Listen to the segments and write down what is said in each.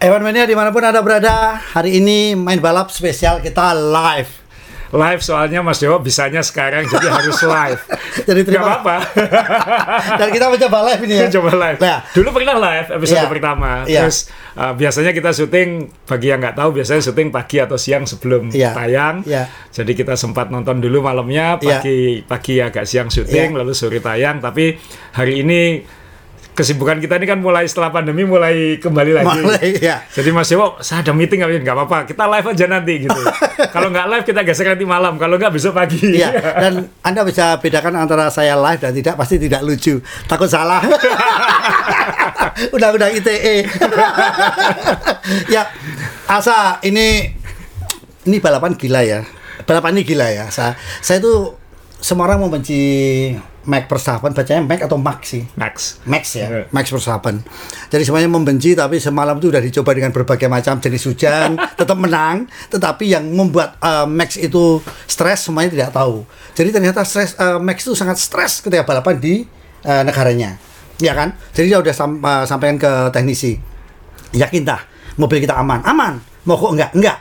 Ewan Mania di mana pun Anda berada, hari ini main balap spesial kita live. Live soalnya Mas Dewo bisanya sekarang jadi harus live. Jadi Gak terima apa-apa. Dan kita mencoba live ini ya. Coba live. Nah, Dulu pernah live episode Iya. pertama. Iya. Terus uh, biasanya kita syuting bagi yang nggak tahu biasanya syuting pagi atau siang sebelum Iya. tayang. Iya. Jadi kita sempat nonton dulu malamnya, Iya. pagi pagi agak siang syuting, Iya. lalu sore tayang. Tapi hari ini kesibukan kita ini kan mulai setelah pandemi mulai kembali lagi. mulai ya. Jadi Mas Dewo, saya ada meeting nggak nggak apa-apa, kita live aja nanti gitu. Kalau nggak live kita geser nanti malam, kalau nggak besok pagi. Iya, dan Anda bisa bedakan antara saya live dan tidak pasti tidak lucu. Takut salah. Undang-undang ITE. ya, Asa ini ini balapan gila ya. Balapan ini gila ya. Saya saya itu semua orang membenci Max Verstappen, bacanya Max atau Max sih? Max. Max ya, Iya. Max Verstappen. Jadi semuanya membenci, tapi semalam itu udah dicoba dengan berbagai macam jenis hujan, tetap menang. Tetapi yang membuat uh, Max itu stres semuanya tidak tahu. Jadi ternyata stres uh, Max itu sangat stres ketika balapan di uh, negaranya, ya kan? Jadi dia udah sam- uh, sampaikan ke teknisi, yakin dah mobil kita aman, aman. Mau kok enggak, enggak.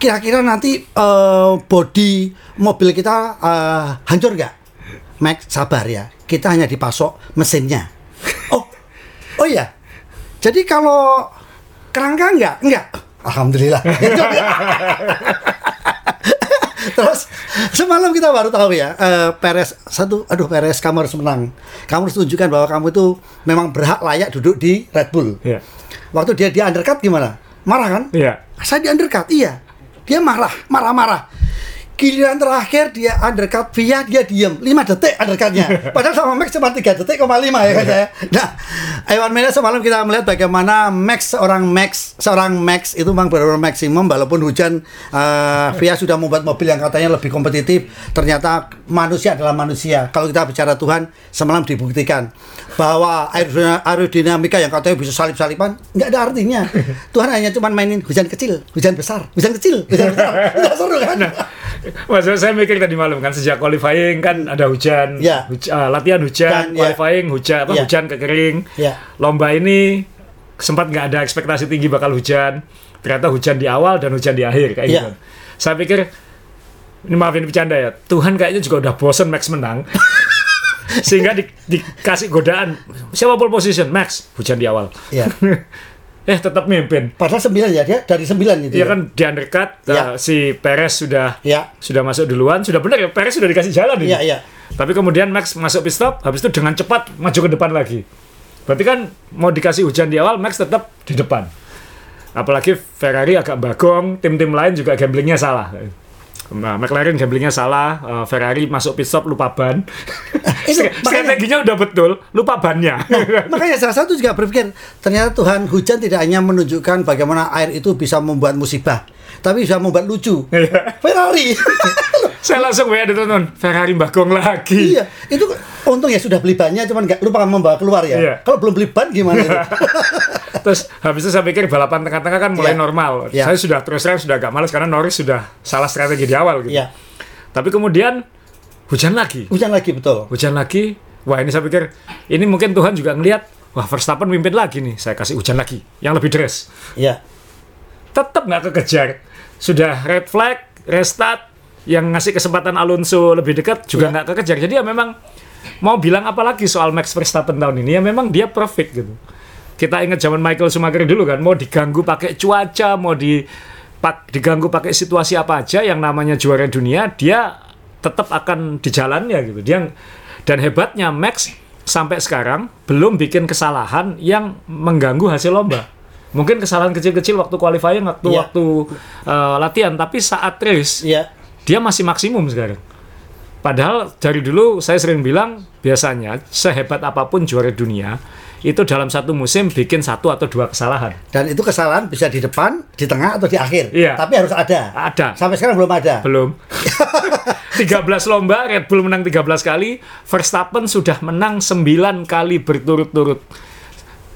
Kira-kira nanti uh, body mobil kita uh, hancur nggak? Max sabar ya, kita hanya dipasok mesinnya. Oh, oh iya. Jadi kalau kerangka enggak? Enggak. Alhamdulillah. Terus semalam kita baru tahu ya, eh, Perez satu, aduh Perez kamu harus menang. Kamu harus tunjukkan bahwa kamu itu memang berhak layak duduk di Red Bull. Iya. Waktu dia di undercut gimana? Marah kan? Iya. Saya di undercut, iya. Dia marah, marah-marah. Giliran terakhir dia undercut via dia diem 5 detik undercutnya. Padahal sama Max cuma 3 detik koma 5 ya kan saya. Nah, Iwan Mena semalam kita melihat bagaimana Max seorang Max seorang Max itu memang benar-benar maksimum walaupun hujan eh, Via sudah membuat mobil yang katanya lebih kompetitif. Ternyata manusia adalah manusia. Kalau kita bicara Tuhan semalam dibuktikan bahwa aerodina- aerodinamika yang katanya bisa salip-salipan nggak ada artinya. Tuhan hanya cuma mainin hujan kecil, hujan besar, hujan kecil, hujan besar. Nggak seru kan? Mas, saya mikir tadi malam kan sejak qualifying kan ada hujan, Ya. huj- ah, latihan Dan, hujan, ya. qualifying hujan, apa Ya. hujan kekering. Ya. Lomba ini sempat nggak ada ekspektasi tinggi bakal hujan. Ternyata hujan di awal dan hujan di akhir kayak Ya. gitu. Saya pikir ini maafin bercanda ya. Tuhan kayaknya juga udah bosen Max menang. Sehingga di- dikasih godaan siapa pole position Max hujan di awal. Iya. eh tetap mimpin. Padahal sembilan ya dia dari sembilan itu. Dia ya. kan di undercut Ya. uh, si Perez sudah Ya. sudah masuk duluan, sudah benar ya Perez sudah dikasih jalan ini. Iya, iya. Tapi kemudian Max masuk pit stop, habis itu dengan cepat maju ke depan lagi. Berarti kan mau dikasih hujan di awal, Max tetap di depan. Apalagi Ferrari agak bagong, tim-tim lain juga gamblingnya salah. Nah, McLaren gamblingnya salah, uh, Ferrari masuk pit stop lupa ban. itu, Stra- makanya- udah betul, lupa bannya. Makanya salah satu juga berpikir ternyata Tuhan hujan tidak hanya menunjukkan bagaimana air itu bisa membuat musibah, tapi bisa membuat lucu. Iya. Ferrari. Saya langsung WA ditonton, Ferrari bagong lagi. iya, itu untung ya sudah beli bannya cuman nggak lupa membawa keluar ya. Iya. Kalau belum beli ban gimana itu? Terus habis itu saya pikir balapan tengah-tengah kan mulai Iya. normal. Iya. Saya sudah terus terang sudah agak males karena Norris sudah salah strategi di awal gitu. Iya. Tapi kemudian hujan lagi. Hujan lagi betul. Hujan lagi. Wah, ini saya pikir ini mungkin Tuhan juga ngelihat, wah Verstappen mimpin lagi nih. Saya kasih hujan lagi yang lebih deras. Iya. Tetap nggak kekejar. Sudah red flag, restart yang ngasih kesempatan Alonso lebih dekat juga Iya. nggak kekejar. Jadi ya memang mau bilang apa lagi soal Max Verstappen tahun ini ya memang dia perfect gitu. Kita ingat zaman Michael Schumacher dulu kan, mau diganggu pakai cuaca, mau di pak, diganggu pakai situasi apa aja yang namanya juara dunia, dia tetap akan di jalannya gitu. Dia dan hebatnya Max sampai sekarang belum bikin kesalahan yang mengganggu hasil lomba. Mungkin kesalahan kecil-kecil waktu qualifying, waktu Iya. waktu uh, latihan, tapi saat race Iya. dia masih maksimum sekarang. Padahal dari dulu saya sering bilang biasanya sehebat apa pun juara dunia itu dalam satu musim bikin satu atau dua kesalahan. Dan itu kesalahan bisa di depan, di tengah atau di akhir. Iya. Tapi harus ada. Ada. Sampai sekarang belum ada. Belum. 13 lomba Red Bull menang 13 kali, Verstappen sudah menang 9 kali berturut-turut.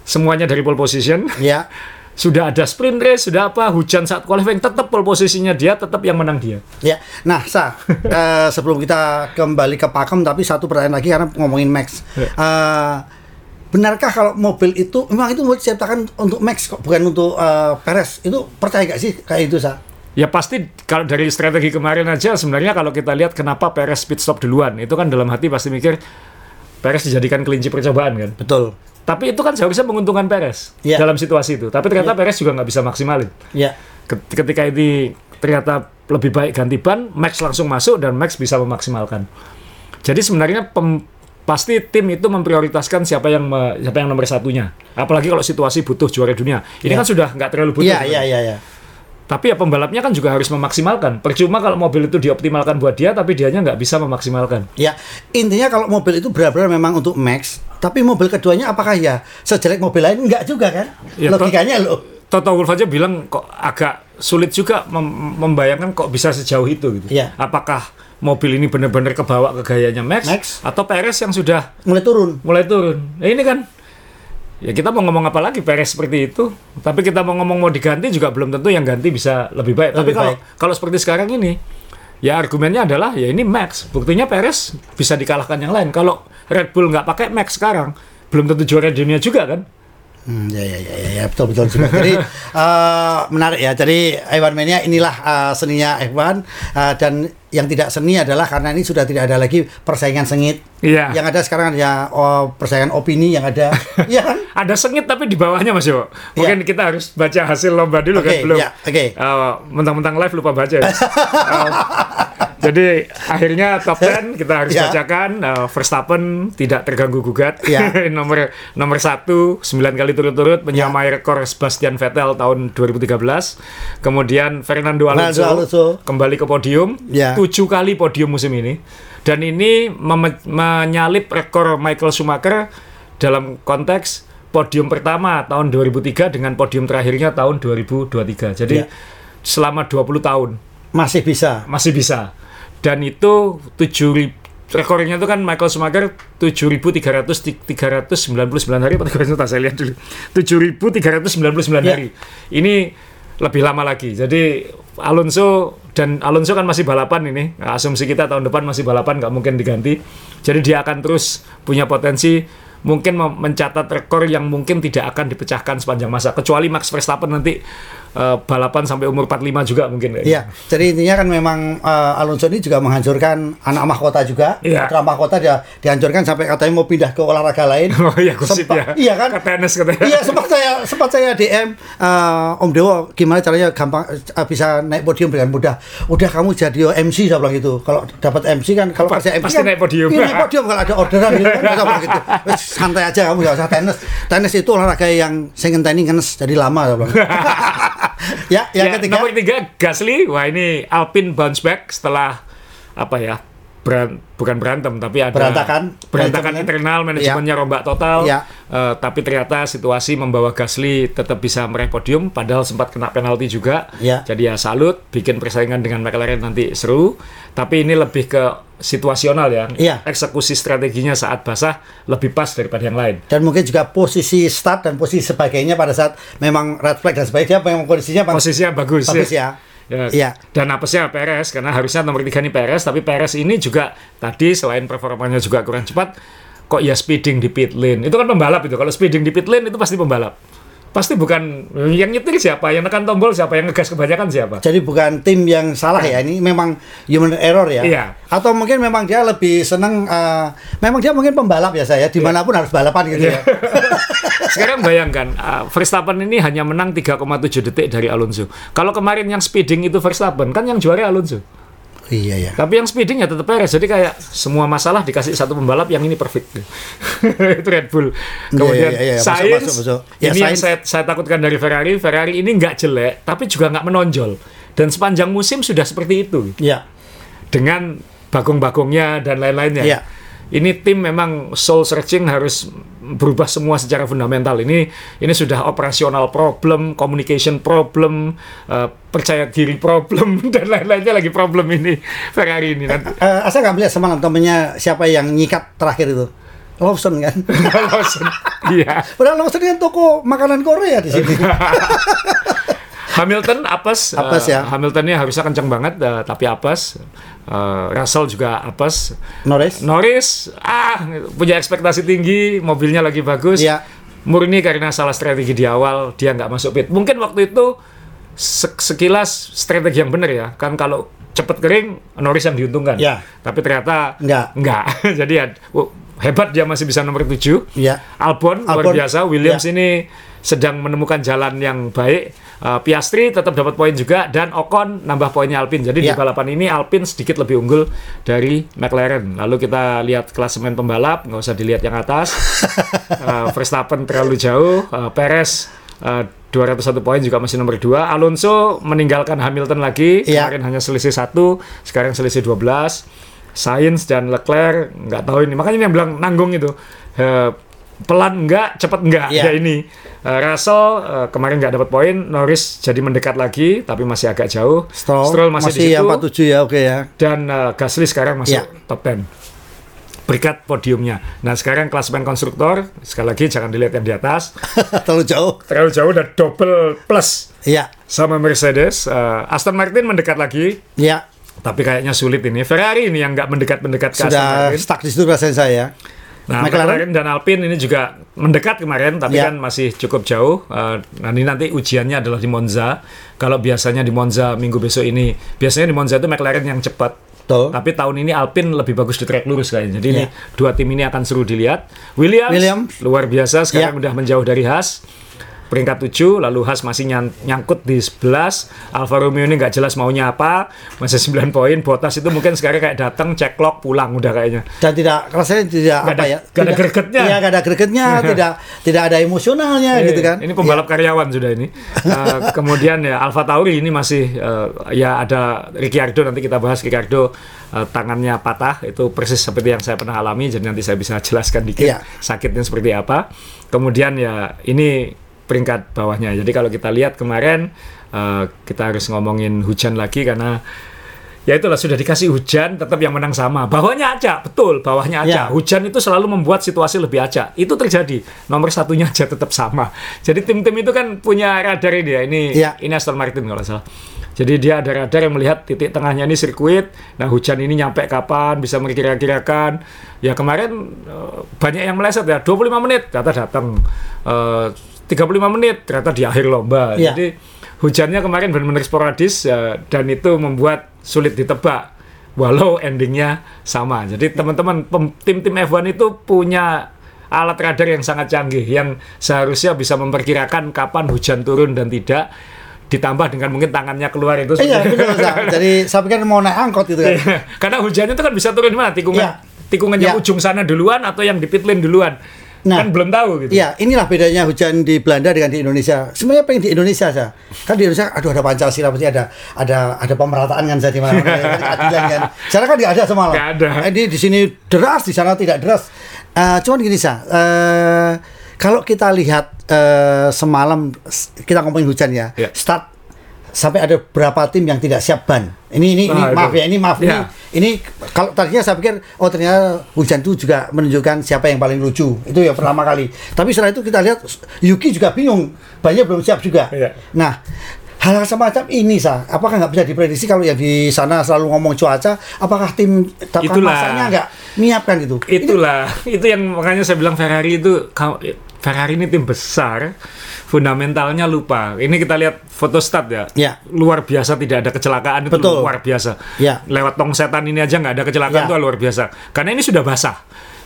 Semuanya dari pole position. Ya. Sudah ada sprint race, sudah apa, hujan saat qualifying, tetap pole posisinya dia, tetap yang menang dia. Ya, nah, Sa, eh, sebelum kita kembali ke Pakem, tapi satu pertanyaan lagi karena ngomongin Max. Ya. Benarkah kalau mobil itu memang itu mau diciptakan untuk Max kok bukan untuk eh, Perez? Itu percaya gak sih kayak itu sa? Ya pasti kalau dari strategi kemarin aja sebenarnya kalau kita lihat kenapa Perez pit stop duluan itu kan dalam hati pasti mikir Perez dijadikan kelinci percobaan kan. Betul. Tapi itu kan seharusnya menguntungkan Perez Iya. dalam situasi itu. Tapi ternyata Perez juga nggak bisa maksimalin. Ya. Ket- Ketika ini ternyata lebih baik ganti ban, Max langsung masuk dan Max bisa memaksimalkan. Jadi sebenarnya pem- pasti tim itu memprioritaskan siapa yang me- siapa yang nomor satunya. Apalagi kalau situasi butuh juara dunia. Ini Iya. kan sudah nggak terlalu butuh. Iya, sebenarnya. iya, iya, iya. Tapi ya pembalapnya kan juga harus memaksimalkan. Percuma kalau mobil itu dioptimalkan buat dia, tapi dianya nggak bisa memaksimalkan. Ya, intinya kalau mobil itu benar-benar memang untuk Max, tapi mobil keduanya apakah ya sejelek mobil lain? Enggak juga kan? Ya, Logikanya loh. Toto Wolff aja bilang kok agak sulit juga mem- membayangkan kok bisa sejauh itu gitu. Iya. Apakah mobil ini benar-benar kebawa ke gayanya Max, Max. atau Perez yang sudah Mulai turun. mulai turun? Nah, ini kan ya kita mau ngomong apa lagi Perez seperti itu. Tapi kita mau ngomong mau diganti juga belum tentu yang ganti bisa lebih baik. Tapi Lebih kalau baik. kalau seperti sekarang ini ya argumennya adalah ya ini Max. Buktinya Perez bisa dikalahkan yang lain. Kalau Red Bull nggak pakai Max sekarang belum tentu juara dunia juga kan? Hmm, ya, ya, ya, ya, ya, betul, betul juga. Jadi eh, menarik ya. Jadi F1 Mania inilah eh, seninya F1 eh, dan yang tidak seni adalah karena ini sudah tidak ada lagi persaingan sengit. Iya. Yang ada sekarang ya oh, persaingan opini yang ada. Iya kan? Ada sengit tapi di bawahnya Mas Yo. Mungkin kita harus baca hasil lomba dulu Oke, kan belum. ya, oke. Eh, mentang-mentang live lupa baca. ya. Eh, jadi akhirnya top 10 kita harus Ya. bacakan Eh, Verstappen tidak terganggu gugat. Ya. nomor nomor satu 9 kali turut-turut menyamai rekor Sebastian Vettel tahun 2013. Kemudian Fernando Alonso, Alonso. kembali ke podium. Ya. Tujuh kali podium musim ini. Dan ini menyalip rekor Michael Schumacher dalam konteks podium pertama tahun 2003 dengan podium terakhirnya tahun 2023. Jadi Ya. selama 20 tahun Masih bisa. masih bisa. Dan itu 7 rekornya itu kan Michael Schumacher 7.399 hari apa 300 saya lihat dulu 7.399 Ya. hari. Ini lebih lama lagi. Jadi Alonso dan Alonso kan masih balapan ini. Asumsi kita tahun depan masih balapan nggak mungkin diganti. Jadi dia akan terus punya potensi mungkin mencatat rekor yang mungkin tidak akan dipecahkan sepanjang masa kecuali Max Verstappen nanti eh, balapan sampai umur 45 juga mungkin Iya, jadi intinya kan memang eh, Alonso ini juga menghancurkan anak mahkota juga. Iya. Putra mahkota dia dihancurkan sampai katanya mau pindah ke olahraga lain. Oh iya gosip Sempat- ya. Iya kan? Ke tenis katanya. Iya sempat saya sempat saya DM eh, Om Dewo gimana caranya gampang eh, bisa naik podium dengan mudah. Udah kamu jadi MC saya bilang gitu. Kalau dapat MC kan kalau Pa- kasih MC pasti kan, naik podium. Iya, naik podium kalau ada orderan gitu kan saya bilang gitu. Santai aja kamu gak usah tenis. Tenis itu olahraga yang saya ngenteni ngenes jadi lama saya bilang. ya, yang Ya, ketiga Nomor tiga Gasly. Wah ini Alpine bounce back setelah apa ya? Beran- bukan berantem tapi ada Berantakan. berantakan Manajemen. internal manajemennya rombak total Ya. Eh, tapi ternyata situasi membawa Gasly tetap bisa meraih podium padahal sempat kena penalti juga Ya. jadi ya salut bikin persaingan dengan McLaren nanti seru tapi ini lebih ke situasional ya Iya. eksekusi strateginya saat basah lebih pas daripada yang lain dan mungkin juga posisi start dan posisi sebagainya pada saat memang red flag dan sebagainya memang kondisinya posisinya bagus, bagus ya. Ya. Iya. Dan apesnya Perez karena harusnya nomor tiga ini Perez, tapi Perez ini juga tadi selain performanya juga kurang cepat, kok ya speeding di pit lane. Itu kan pembalap itu. Kalau speeding di pit lane itu pasti pembalap. Pasti bukan yang nyetir siapa, yang nekan tombol siapa, yang ngegas kebanyakan siapa. Jadi bukan tim yang salah ya, ini memang human error ya. Iya. Atau mungkin memang dia lebih seneng, eh, memang dia mungkin pembalap ya saya, di mana pun harus balapan gitu Iya. ya. Sekarang bayangkan, uh, Verstappen ini hanya menang 3,7 detik dari Alonso. Kalau kemarin yang speeding itu Verstappen, kan yang juara Alonso. Iya ya. Tapi yang speeding ya tetap Perez. Jadi kayak semua masalah dikasih satu pembalap yang ini perfect. itu Red Bull. Kemudian iya, iya, masuk, Sainz, masuk, masuk. Ya, ini yang Sainz. saya, saya takutkan dari Ferrari. Ferrari ini nggak jelek, tapi juga nggak menonjol. Dan sepanjang musim sudah seperti itu. Iya. Dengan bagong-bagongnya dan lain-lainnya. Iya. Ini tim memang soul searching harus berubah semua secara fundamental. Ini ini sudah operasional problem, communication problem, eh, percaya diri problem dan lain-lainnya lagi problem ini Ferrari ini. Nanti Eh, saya nggak melihat semalam temennya siapa yang nyikat terakhir itu. Lawson kan. Lawson. Iya. Padahal Lawson kan toko makanan Korea di sini. Hamilton apes, Apes ya. Hamiltonnya harusnya kencang banget, eh, tapi apes. Eh, Russell juga apes. Norris. Norris, ah punya ekspektasi tinggi, mobilnya lagi bagus. Iya. Murni karena salah strategi di awal dia nggak masuk pit. Mungkin waktu itu se- sekilas strategi yang benar ya. Kan kalau cepet kering Norris yang diuntungkan. Iya. Tapi ternyata Enggak. Enggak. Jadi ya oh, hebat dia masih bisa nomor 7. Iya. Albon, luar Albon, biasa. Williams ya. ini sedang menemukan jalan yang baik. Uh, Piastri tetap dapat poin juga dan Ocon nambah poinnya Alpine. Jadi di Ya. balapan ini Alpine sedikit lebih unggul dari McLaren. Lalu kita lihat klasemen pembalap, nggak usah dilihat yang atas. Uh, Verstappen terlalu jauh, uh, Perez uh, 201 poin juga masih nomor 2. Alonso meninggalkan Hamilton lagi, Ya. kemarin hanya selisih satu, sekarang selisih 12. Sainz dan Leclerc nggak tahu ini. Makanya ini yang bilang nanggung itu. Eh, pelan enggak, cepat enggak. Iya. Ya ini. Eh, Russell eh, kemarin nggak dapat poin, Norris jadi mendekat lagi tapi masih agak jauh. Stroll, masih, masih, di situ yang 47 ya, oke ya. dan eh, Gasly sekarang masuk Iya. top 10. Berkat podiumnya. Nah, sekarang klasemen konstruktor, sekali lagi jangan dilihat yang di atas. Terlalu jauh. Terlalu jauh dan double plus Iya. sama Mercedes. Eh, Aston Martin mendekat lagi, Iya. tapi kayaknya sulit ini. Ferrari ini yang nggak mendekat-mendekat ke Aston Sudah Martin. stuck di situ rasanya saya. Nah, McLaren? McLaren dan Alpine ini juga mendekat kemarin, tapi Ya. kan masih cukup jauh. Eh, nah, ini nanti ujiannya adalah di Monza. Kalau biasanya di Monza minggu besok ini, biasanya di Monza itu McLaren yang cepat. Betul. Tapi tahun ini Alpine lebih bagus di trek lurus kayaknya. Jadi ini Ya. dua tim ini akan seru dilihat. Williams, Williams. luar biasa sekarang udah menjauh dari Haas. Peringkat 7, lalu Haas masih nyan- nyangkut di 11. Alfa Romeo ini nggak jelas maunya apa, masih 9 poin. Bottas itu mungkin sekarang kayak datang, cek clock, pulang udah kayaknya. Dan tidak rasanya tidak Nggak apa ada- ya? ada tidak- gregetnya. Iya, nggak ada gregetnya, tidak tidak ada emosionalnya Eh, gitu kan. Ini pembalap karyawan sudah ini. Eh, kemudian ya Alfa Tauri ini masih eh, ya ada Ricciardo nanti kita bahas Ricciardo eh, tangannya patah itu persis seperti yang saya pernah alami jadi nanti saya bisa jelaskan dikit Iya. sakitnya seperti apa. Kemudian ya ini peringkat bawahnya. Jadi kalau kita lihat kemarin eh, kita harus ngomongin hujan lagi karena ya itulah sudah dikasih hujan tetap yang menang sama. Bawahnya aja betul bawahnya Ya. aja hujan itu selalu membuat situasi lebih acak. Itu terjadi. Nomor satunya aja tetap sama. Jadi tim-tim itu kan punya radar ini ya. Ini Ya. ini Aston Martin kalau salah. Jadi dia ada radar yang melihat titik tengahnya ini sirkuit. Nah hujan ini nyampe kapan bisa memperkira-kirakan ya kemarin eh, banyak yang meleset ya. 25 menit ternyata datang. Eh, 35 menit ternyata di akhir lomba Ya. jadi hujannya kemarin benar-benar sporadis ya, dan itu membuat sulit ditebak walau endingnya sama. Jadi teman-teman tim-tim F1 itu punya alat radar yang sangat canggih yang seharusnya bisa memperkirakan kapan hujan turun dan tidak ditambah dengan mungkin tangannya keluar itu. Iya, benar. Jadi saya pikir mau naik angkot itu kan. Karena hujannya itu kan bisa turun di mana? Tikungan Iya. tikungan yang Iya. ujung sana duluan atau yang di pit lane duluan. Nah. kan belum tahu gitu. Iya, inilah bedanya hujan di Belanda dengan di Indonesia. Sebenarnya pengen di Indonesia saja. Kan di Indonesia, aduh ada Pancasila, pasti ada ada ada pemerataan kan saya di mana keadilan kan. Sana kan nggak ada semalam. Nggak ada. Eh, Di sini deras, di sana tidak deras. Eh, cuman gini sa, eh, kalau kita lihat eh, semalam kita ngomongin hujan ya, Iya. start sampai ada berapa tim yang tidak siap ban. Ini ini, ini Nah, itu. maaf ya, ini maaf. Iya. ini ini kalau tadinya saya pikir oh ternyata hujan itu juga menunjukkan siapa yang paling lucu. Itu yang pertama kali. Tapi setelah itu kita lihat Yuki juga bingung. Banyak belum siap juga. Iya. nah hal semacam ini sah apakah nggak bisa diprediksi kalau yang di sana selalu ngomong cuaca? Apakah tim Itulah. masaknya nggak menyiapkan gitu? Itulah, itu yang makanya saya bilang Ferrari itu Ferrari ini tim besar, fundamentalnya lupa. Ini kita lihat foto stat ya. Ya. Luar biasa tidak ada kecelakaan itu Betul. luar biasa. Ya. Lewat tong setan ini aja nggak ada kecelakaan Ya. itu luar biasa. Karena ini sudah basah.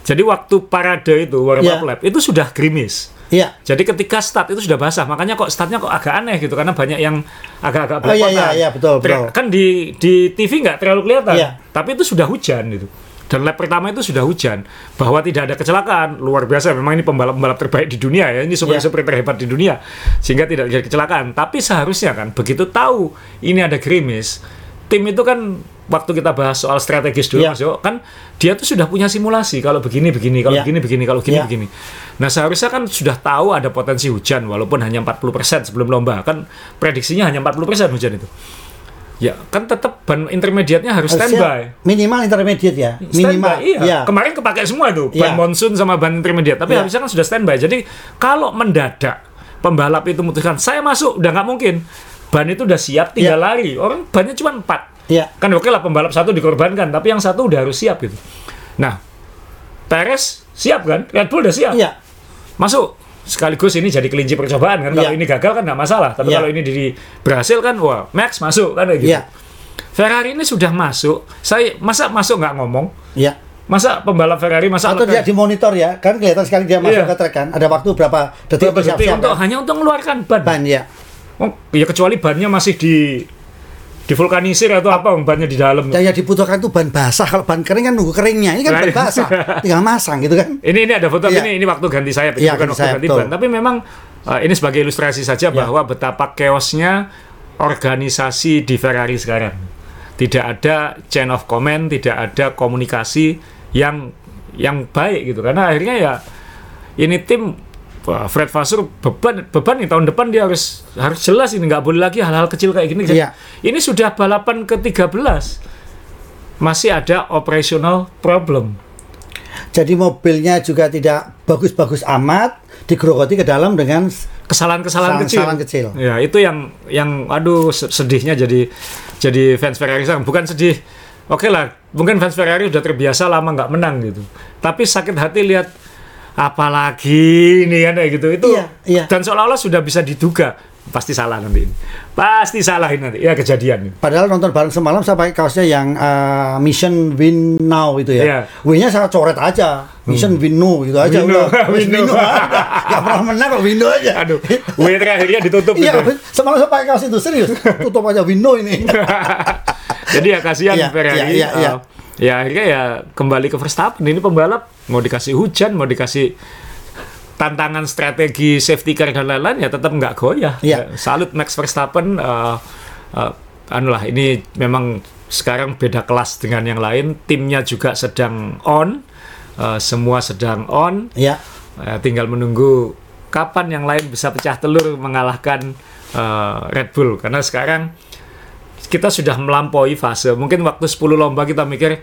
Jadi waktu parade itu warm Ya. up lap itu sudah gerimis. Iya Jadi ketika start itu sudah basah, makanya kok startnya kok agak aneh gitu karena banyak yang agak-agak Oh, iya, iya, iya, betul, betul. Kan di di TV nggak terlalu kelihatan, Iya. tapi itu sudah hujan gitu. Dan lap pertama itu sudah hujan, bahwa tidak ada kecelakaan, luar biasa. Memang ini pembalap-pembalap terbaik di dunia ya, ini super-super terhebat di dunia, sehingga tidak terjadi kecelakaan. Tapi seharusnya kan begitu tahu ini ada gerimis, tim itu kan waktu kita bahas soal strategis dulu Iya. Mas Yo, kan dia tuh sudah punya simulasi kalau begini begini, kalau Iya. begini begini, kalau begini Iya. begini. Nah seharusnya kan sudah tahu ada potensi hujan walaupun hanya 40% sebelum lomba kan prediksinya hanya 40% hujan itu. Ya kan tetap ban intermediatnya harus Harusnya standby. minimal intermediate ya minimal Standby, iya. iya. Kemarin kepake semua itu ban Iya. monsoon sama ban intermediate, tapi Iya. harusnya kan sudah standby. Jadi kalau mendadak pembalap itu memutuskan saya masuk, udah nggak mungkin. ban itu udah siap tinggal Iya. lari. Orang bannya cuma empat. Iya. Kan oke lah pembalap satu dikorbankan, tapi yang satu udah harus siap gitu. Nah, Perez siap kan? Red Bull udah siap. Iya. Masuk. Sekaligus ini jadi kelinci percobaan kan. Kalau Iya. ini gagal kan nggak masalah. Tapi Iya. kalau ini di berhasil kan, wah Max masuk kan gitu. Iya. Ferrari ini sudah masuk. Saya masa masuk nggak ngomong? Iya. Masa pembalap Ferrari masa Atau dia dimonitor ya, kan kelihatan sekali dia masuk Iya. ke trek kan. Ada waktu berapa detik Berapa detik siap-siap untuk kan? hanya untuk mengeluarkan ban. ban ya. Oh, ya kecuali bannya masih di divulkanisir atau apa bannya di dalam. Yang yang dibutuhkan itu ban basah. Kalau ban kering kan nunggu keringnya. Ini kan ban Right. basah. Tinggal masang gitu kan. Ini ini ada foto Iya. ini ini waktu ganti sayap Iya, bukan ganti waktu sayap, ganti betul. ban. Tapi memang uh, ini sebagai ilustrasi saja Iya. bahwa betapa chaosnya organisasi di Ferrari sekarang. Tidak ada chain of command, tidak ada komunikasi yang yang baik gitu. Karena akhirnya ya ini tim Fred Vasseur beban beban nih tahun depan dia harus harus jelas ini nggak boleh lagi hal-hal kecil kayak gini. Iya. Ini sudah balapan ke-13 masih ada operational problem. Jadi mobilnya juga tidak bagus-bagus amat. Digerogoti ke dalam dengan kesalahan-kesalahan kecil. Kesalahan kecil. Ya, itu yang yang aduh se- sedihnya jadi jadi fans Ferrari sekarang bukan sedih. Oke lah, mungkin fans Ferrari udah terbiasa lama nggak menang gitu. Tapi sakit hati lihat apalagi ini kan kayak gitu. Itu Iya, iya. dan seolah-olah sudah bisa diduga pasti salah nanti ini. Pasti salah ini nanti. Ya kejadian. Padahal nonton bareng semalam saya pakai kaosnya yang uh, Mission Win Now itu ya. Iya. W-nya saya coret aja. Mission Win No gitu aja Win No, udah. Win No. Gak pernah menang kok Win No aja. Aduh, W terakhirnya ditutup Iya, gitu. semalam saya pakai kaos itu serius. Tutup aja Win No ini. Jadi ya kasihan Iya, Ferrari. iya, iya. Uh, ya akhirnya ya kembali ke Verstappen. Ini pembalap mau dikasih hujan, mau dikasih tantangan strategi safety car dan lain-lain ya tetap nggak goyah. Iya. Ya, salut Max Verstappen. Uh, uh, anu lah, ini memang sekarang beda kelas dengan yang lain. Timnya juga sedang on, uh, semua sedang on. Iya. Eh, tinggal menunggu kapan yang lain bisa pecah telur mengalahkan eh, Red Bull karena sekarang kita sudah melampaui fase mungkin waktu 10 lomba kita mikir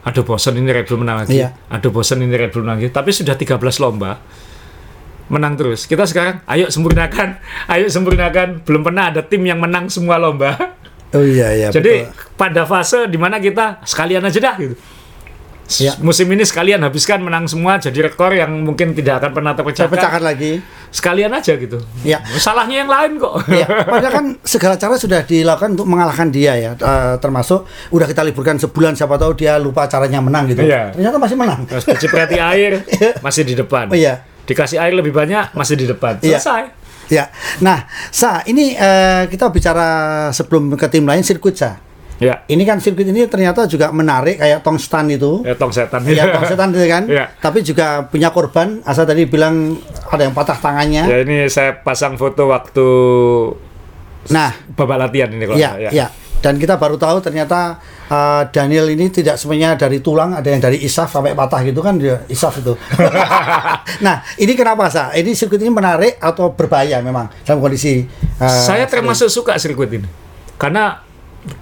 aduh bosan ini Red Bull menang lagi Iya. aduh bosan ini Red Bull menang lagi tapi sudah 13 lomba menang terus kita sekarang ayo sempurnakan ayo sempurnakan belum pernah ada tim yang menang semua lomba Oh iya iya. jadi betul. pada fase di mana kita sekalian aja dah gitu. Ya. Musim ini sekalian habiskan menang semua jadi rekor yang mungkin tidak akan pernah terpecahkan. pecahkan lagi. Sekalian aja gitu. Ya. Salahnya yang lain kok. Ya, padahal kan segala cara sudah dilakukan untuk mengalahkan dia ya. Eh, termasuk udah kita liburkan sebulan siapa tahu dia lupa caranya menang gitu. Iya. Ternyata masih menang. Terus air masih di depan. Oh iya. Dikasih air lebih banyak masih di depan. Iya. Selesai. Ya. Nah, Sa, ini eh, kita bicara sebelum ke tim lain sirkuit Sa. Ya. Ini kan sirkuit ini ternyata juga menarik kayak Tongstan itu. Ya tong setan. Ya, Tongstan itu kan. Iya. Tapi juga punya korban. Asa tadi bilang ada yang patah tangannya. Ya ini saya pasang foto waktu Nah, babak latihan ini kalau Iya, nggak, iya. Dan kita baru tahu ternyata uh, Daniel ini tidak semuanya dari tulang, ada yang dari isaf sampai patah gitu kan dia isaf itu. nah, ini kenapa sa? Ini sirkuit ini menarik atau berbahaya memang dalam kondisi uh, saya termasuk suka sirkuit ini karena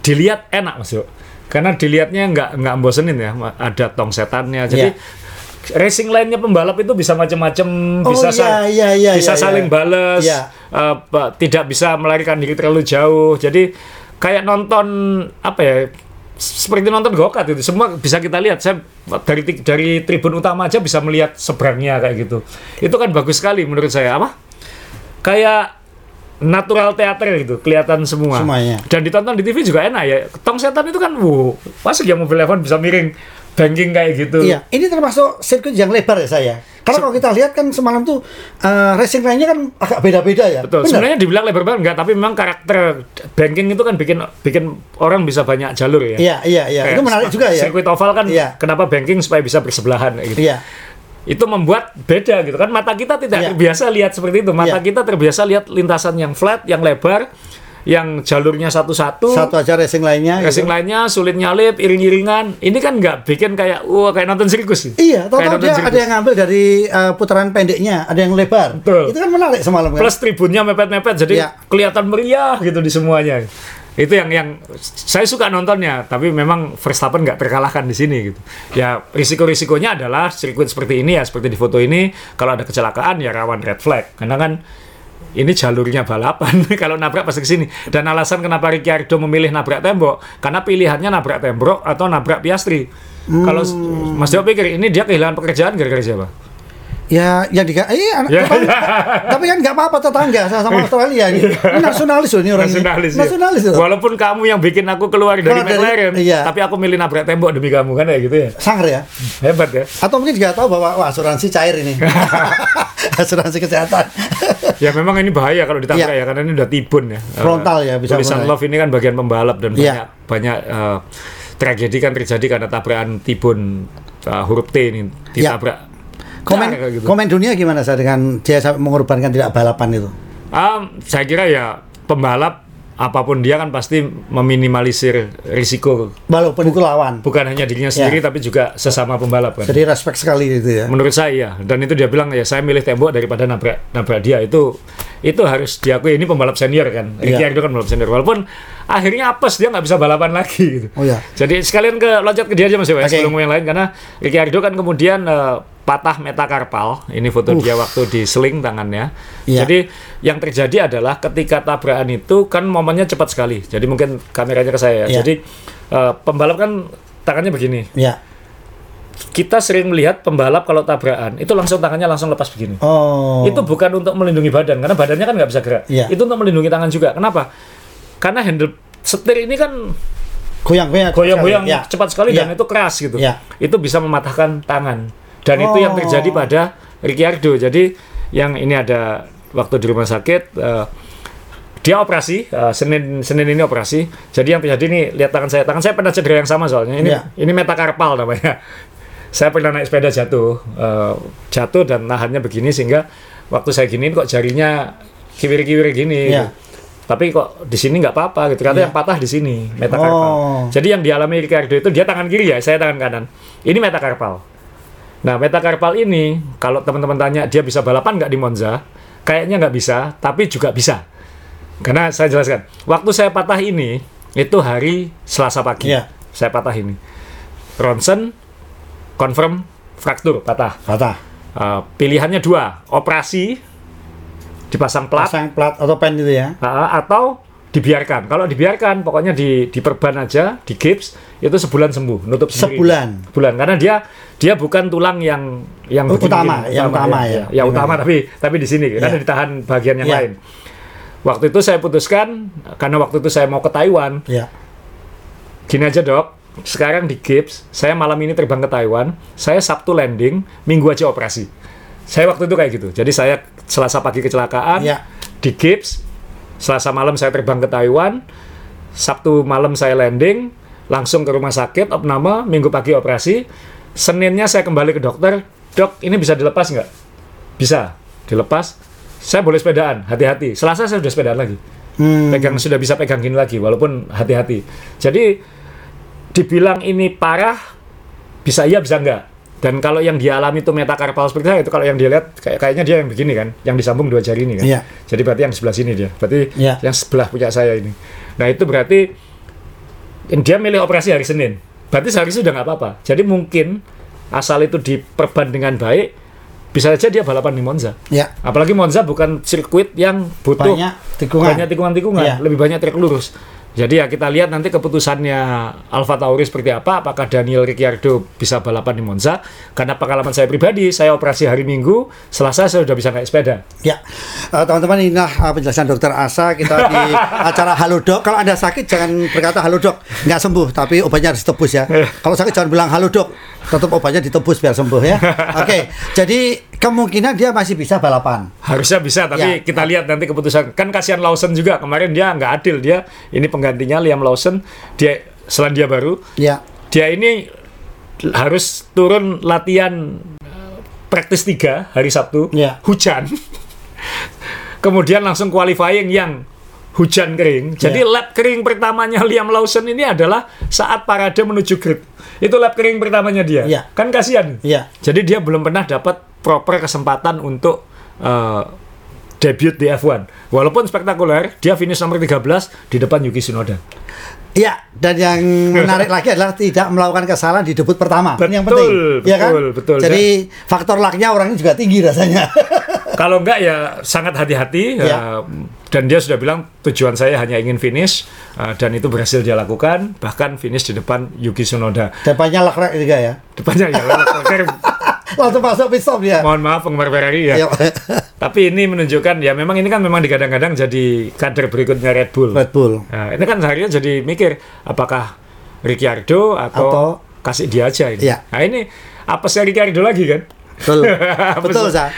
dilihat enak mas Yo. karena dilihatnya nggak nggak bosenin ya ada tong setannya jadi Iya. racing lainnya pembalap itu bisa macam-macam Oh, bisa iya, sa- iya, iya, bisa iya, saling iya. balas Iya. eh, pa- tidak bisa melarikan diri terlalu jauh jadi kayak nonton apa ya seperti nonton gokat itu semua bisa kita lihat saya dari dari tribun utama aja bisa melihat seberangnya kayak gitu itu kan bagus sekali menurut saya apa kayak natural teater gitu kelihatan semua Semuanya. dan ditonton di TV juga enak ya tong setan itu kan wow masuk yang mobil F1 bisa miring banking kayak gitu Iya, ini termasuk sirkuit yang lebar ya saya. Karena kalau kita lihat kan semalam tuh uh, racing lainnya kan agak beda-beda ya. Betul. Benar? Sebenarnya dibilang lebar banget enggak, tapi memang karakter banking itu kan bikin bikin orang bisa banyak jalur ya. Iya, iya, iya. Kayak Itu menarik juga ya. Sirkuit oval kan Iya. kenapa banking supaya bisa bersebelahan kayak gitu. Iya. Itu membuat beda gitu kan mata kita tidak Iya. terbiasa lihat seperti itu. Mata Iya. kita terbiasa lihat lintasan yang flat, yang lebar, yang jalurnya satu-satu. Satu aja racing lainnya. Racing gitu. lainnya sulit nyalip, iring-iringan. Ini kan nggak bikin kayak wah kayak nonton sirkus. gitu. Iya, tahu dia sirkus. ada yang ngambil dari uh, putaran pendeknya, ada yang lebar. Betul. Itu kan menarik semalam kan. plus tribunnya mepet-mepet jadi Iya. kelihatan meriah gitu di semuanya itu yang yang saya suka nontonnya tapi memang Verstappen nggak terkalahkan di sini gitu ya risiko-risikonya adalah sirkuit seperti ini ya seperti di foto ini kalau ada kecelakaan ya rawan red flag karena kan ini jalurnya balapan kalau nabrak pasti ke sini. Dan alasan kenapa Ricciardo memilih nabrak tembok karena pilihannya nabrak tembok atau nabrak Piastri. Kalau Hmm. Mas Dio pikir ini dia kehilangan pekerjaan gara-gara siapa? Ya, yang diga, eh, anak, Ya, tetangga. ya. tapi kan nggak apa-apa tetangga sama sama Australia ini. Ini nasionalis loh ini orang Nasionalis. ini. ya. Nasionalis loh. Walaupun kamu yang bikin aku keluar dari McLaren, iya. tapi aku milih nabrak tembok demi kamu kan ya gitu ya. Sangar ya. Hebat ya. Atau mungkin juga tahu bahwa wah, asuransi cair ini. asuransi kesehatan. Ya memang ini bahaya kalau ditabrak Iya. ya karena ini udah tibun ya. Frontal Eh, ya, bisa Tulisan love ini kan bagian pembalap dan Iya. banyak banyak eh, tragedi kan terjadi karena tabrakan tibun eh, huruf T ini Iya. ditabrak. Komen gitu. komen dunia gimana saya dengan dia mengorbankan tidak balapan itu? Ah, saya kira ya pembalap apa pun dia kan pasti meminimalisir risiko Walaupun itu lawan. bukan hanya dirinya sendiri tapi juga sesama pembalap kan. Jadi respect sekali itu ya. Menurut saya ya. dan itu dia bilang ya saya milih tembok daripada nabrak nabrak dia itu itu harus diakui ini pembalap senior kan. Iya. Ricciardo kan pembalap senior walaupun akhirnya apes dia nggak bisa balapan lagi gitu. Oh ya. Jadi sekalian ke loncat ke dia aja Mas Dewa, Oke. sebelum yang lain karena Ricciardo kan kemudian eh, patah metakarpal. Ini foto dia waktu di seling tangannya. Iya. Jadi yang terjadi adalah ketika tabrakan itu kan momennya cepat sekali. Jadi mungkin kameranya ke saya. ya. Iya. Jadi eh, pembalap kan tangannya begini. Ya. Kita sering melihat pembalap kalau tabrakan itu langsung tangannya langsung lepas begini. Oh. Itu bukan untuk melindungi badan karena badannya kan nggak bisa gerak. Iya. Itu untuk melindungi tangan juga. Kenapa? Karena handle setir ini kan goyang-goyang. goyang-goyang Ya. cepat sekali Ya. dan itu keras gitu. Ya. Itu bisa mematahkan tangan. Dan itu yang Oh. terjadi pada Ricciardo. Jadi yang ini ada waktu di rumah sakit eh, dia operasi eh, Senin Senin ini operasi. Jadi yang terjadi ini lihat tangan saya. Tangan saya pernah cedera yang sama soalnya. Ini Ya. ini metakarpal namanya. Saya pernah naik sepeda jatuh, eh, jatuh dan nahannya begini sehingga waktu saya giniin kok jarinya kiwir-kiwir gini. Ya. gitu. Tapi kok di sini nggak apa-apa gitu. Karena Ya. yang patah di sini metakarpal. Oh. Jadi yang dialami Ricardo itu dia tangan kiri ya, saya tangan kanan. Ini metakarpal. Nah, metakarpal ini kalau teman-teman tanya dia bisa balapan nggak di Monza? Kayaknya nggak bisa, tapi juga bisa. Karena saya jelaskan, waktu saya patah ini itu hari Selasa pagi. Iya. Saya patah ini. Ronsen confirm fraktur patah. Patah. Uh, pilihannya dua, operasi dipasang plat Pasang plat atau pen itu ya. Atau dibiarkan. Kalau dibiarkan, pokoknya di diperban aja, di gips itu sebulan sembuh, nutup sendiri. Sebulan. Sebulan karena dia dia bukan tulang yang yang Oh, begini, utama, yang utama ya. ya. utama tapi tapi di sini karena Ya. ditahan bagian yang Ya. lain. Waktu itu saya putuskan karena waktu itu saya mau ke Taiwan, Ya. gini aja dok. Sekarang di gips, saya malam ini terbang ke Taiwan, saya Sabtu landing, Minggu aja operasi. Saya waktu itu kayak gitu. Jadi saya Selasa pagi kecelakaan, Ya. di gips. Selasa malam saya terbang ke Taiwan. Sabtu malam saya landing, langsung ke rumah sakit, opname, Minggu pagi operasi. Seninnya saya kembali ke dokter, dok ini bisa dilepas nggak? Bisa, dilepas. Saya boleh sepedaan, hati-hati. Selasa saya sudah sepedaan lagi. Hmm. Pegang sudah bisa pegang gini lagi, walaupun hati-hati. Jadi dibilang ini parah, bisa iya bisa enggak. Dan kalau yang dia alami itu metakarpal seperti itu, kalau yang dia lihat kayak kayaknya dia yang begini kan, yang disambung dua jari ini kan. Iya. Jadi berarti yang sebelah sini dia. Berarti Iya. yang sebelah punya saya ini. Nah itu berarti dia milih operasi hari Senin. Berarti sehari itu udah nggak apa-apa. Jadi mungkin asal itu diperban dengan baik, bisa saja dia balapan di Monza. Ya. Apalagi Monza bukan sirkuit yang butuh Banyak tikungan. banyak tikungan-tikungan, Iya. lebih banyak trek lurus. Jadi ya kita lihat nanti keputusannya Alfa Tauri seperti apa, apakah Daniel Ricciardo bisa balapan di Monza? Karena pengalaman saya pribadi, saya operasi hari Minggu, Selasa saya sudah bisa naik sepeda. Ya, Eh, teman-teman inilah eh, penjelasan dokter Asa kita di acara Halo Dok. Kalau anda sakit jangan berkata Halo Dok, nggak sembuh, tapi obatnya harus ditebus ya. Kalau sakit jangan bilang Halo Dok, tetap obatnya ditebus biar sembuh ya. Oke, jadi kemungkinan dia masih bisa balapan. Harusnya bisa, tapi Ya. kita lihat nanti keputusan. Kan kasihan Lawson juga kemarin dia nggak adil dia. Ini penggantinya Liam Lawson, dia Selandia Baru. Ya, Dia ini harus turun latihan eh, praktis 3 hari Sabtu, Ya. hujan. Kemudian langsung qualifying yang hujan kering. Jadi Ya. lap kering pertamanya Liam Lawson ini adalah saat parade menuju grid. Itu lap kering pertamanya dia. Ya. Kan kasihan. ya, Jadi dia belum pernah dapat proper kesempatan untuk eh, debut di F1. Walaupun spektakuler, dia finish nomor 13 di depan Yuki Tsunoda. ya. Dan yang menarik lagi adalah tidak melakukan kesalahan di debut pertama. Ini yang Betul, penting, ya kan? betul, betul. Jadi faktor lucknya orang ini juga tinggi rasanya. Kalau enggak ya sangat hati-hati Ya. eh, dan dia sudah bilang tujuan saya hanya ingin finish eh, dan itu berhasil dia lakukan bahkan finish di depan Yuki Tsunoda. Depannya lakrek juga ya. Depannya ya Leclerc. Langsung masuk pit stop dia. mohon maaf penggemar Ferrari ya. Ya. Tapi ini menunjukkan ya memang ini kan memang digadang-gadang jadi kader berikutnya Red Bull. Red Bull. Nah, ini kan seharian jadi mikir apakah Ricciardo atau, Atau- kasih dia aja ini. Iya. Nah ini apa sih Ricciardo lagi kan? Betul. Betul, Sa.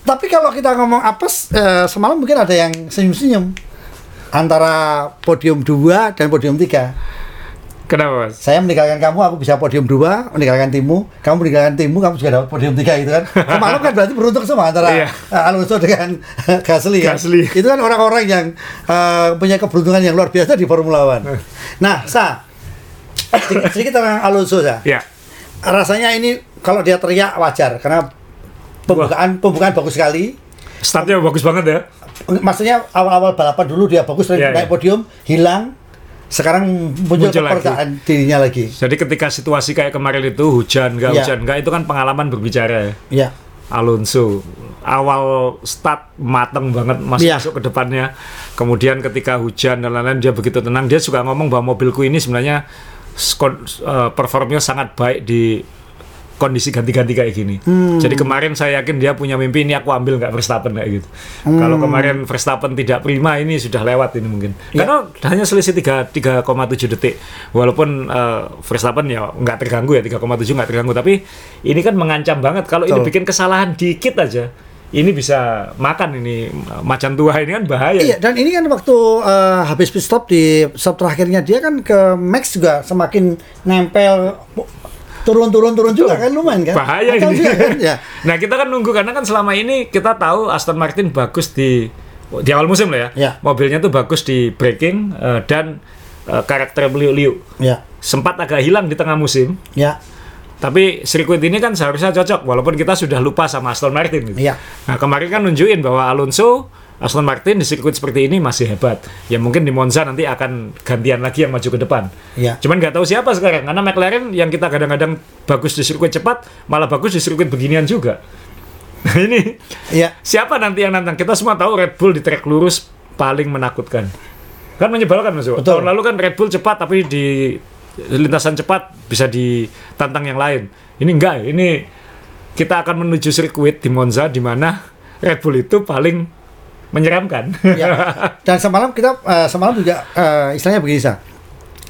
Tapi kalau kita ngomong apes, eh, semalam mungkin ada yang senyum-senyum antara podium 2 dan podium 3. Kenapa mas? Saya meninggalkan kamu, aku bisa podium 2, meninggalkan timmu, kamu meninggalkan timmu, kamu juga dapat podium 3 gitu kan. Semalam kan berarti beruntung semua antara Iya. eh, Alonso dengan Gasly. kan. Gasly. Itu kan orang-orang yang eh, punya keberuntungan yang luar biasa di Formula One. Nah, Sa, sedikit, sedikit tentang Alonso, Sa. Ya. Rasanya ini kalau dia teriak wajar karena pembukaan pembukaan bagus sekali. Startnya bagus banget ya. Maksudnya awal-awal balapan dulu dia bagus Iya, naik iya. podium, hilang. Sekarang muncul, Muncul lagi. kepercayaan dirinya lagi. Jadi ketika situasi kayak kemarin itu hujan nggak Iya. hujan nggak itu kan pengalaman berbicara ya. Ya. Alonso awal start mateng banget masuk Iya. masuk ke depannya. Kemudian ketika hujan dan lain-lain dia begitu tenang. Dia juga ngomong bahwa mobilku ini sebenarnya eh, performnya sangat baik di kondisi ganti-ganti kayak gini. Hmm. Jadi kemarin saya yakin dia punya mimpi ini aku ambil nggak Verstappen kayak gitu. Hmm. Kalau kemarin Verstappen tidak prima ini sudah lewat ini mungkin. Ya. Karena hanya selisih 3 3,7 detik. Walaupun eh, Verstappen ya nggak terganggu ya 3,7 nggak terganggu tapi ini kan mengancam banget kalau ini bikin kesalahan dikit aja ini bisa makan ini macan tua ini kan bahaya. Iya, dan ini kan waktu eh, habis pit stop di stop terakhirnya dia kan ke Max juga semakin nempel turun-turun turun juga kan lumayan kan. Bahaya Kacau ini. juga kan? Ya. Nah kita kan nunggu karena kan selama ini kita tahu Aston Martin bagus di di awal musim lah ya. Ya. Mobilnya tuh bagus di braking eh, dan eh, karakter beliau-liu. Ya. Sempat agak hilang di tengah musim, Ya. tapi sirkuit ini kan seharusnya cocok walaupun kita sudah lupa sama Aston Martin. Gitu. Iya. Nah kemarin kan nunjukin bahwa Alonso Aston Martin di sirkuit seperti ini masih hebat. Ya mungkin di Monza nanti akan gantian lagi yang maju ke depan. Iya. Cuman nggak tahu siapa sekarang karena McLaren yang kita kadang-kadang bagus di sirkuit cepat malah bagus di sirkuit beginian juga. Nah ini Iya. siapa nanti yang nantang? Kita semua tahu Red Bull di trek lurus paling menakutkan. Kan menyebalkan Mas. Betul. Tahun lalu kan Red Bull cepat tapi di lintasan cepat bisa ditantang yang lain. Ini enggak, ini kita akan menuju sirkuit di Monza di mana Red Bull itu paling menyeramkan. Ya. Dan semalam kita eh, semalam juga eh, istilahnya begini sa.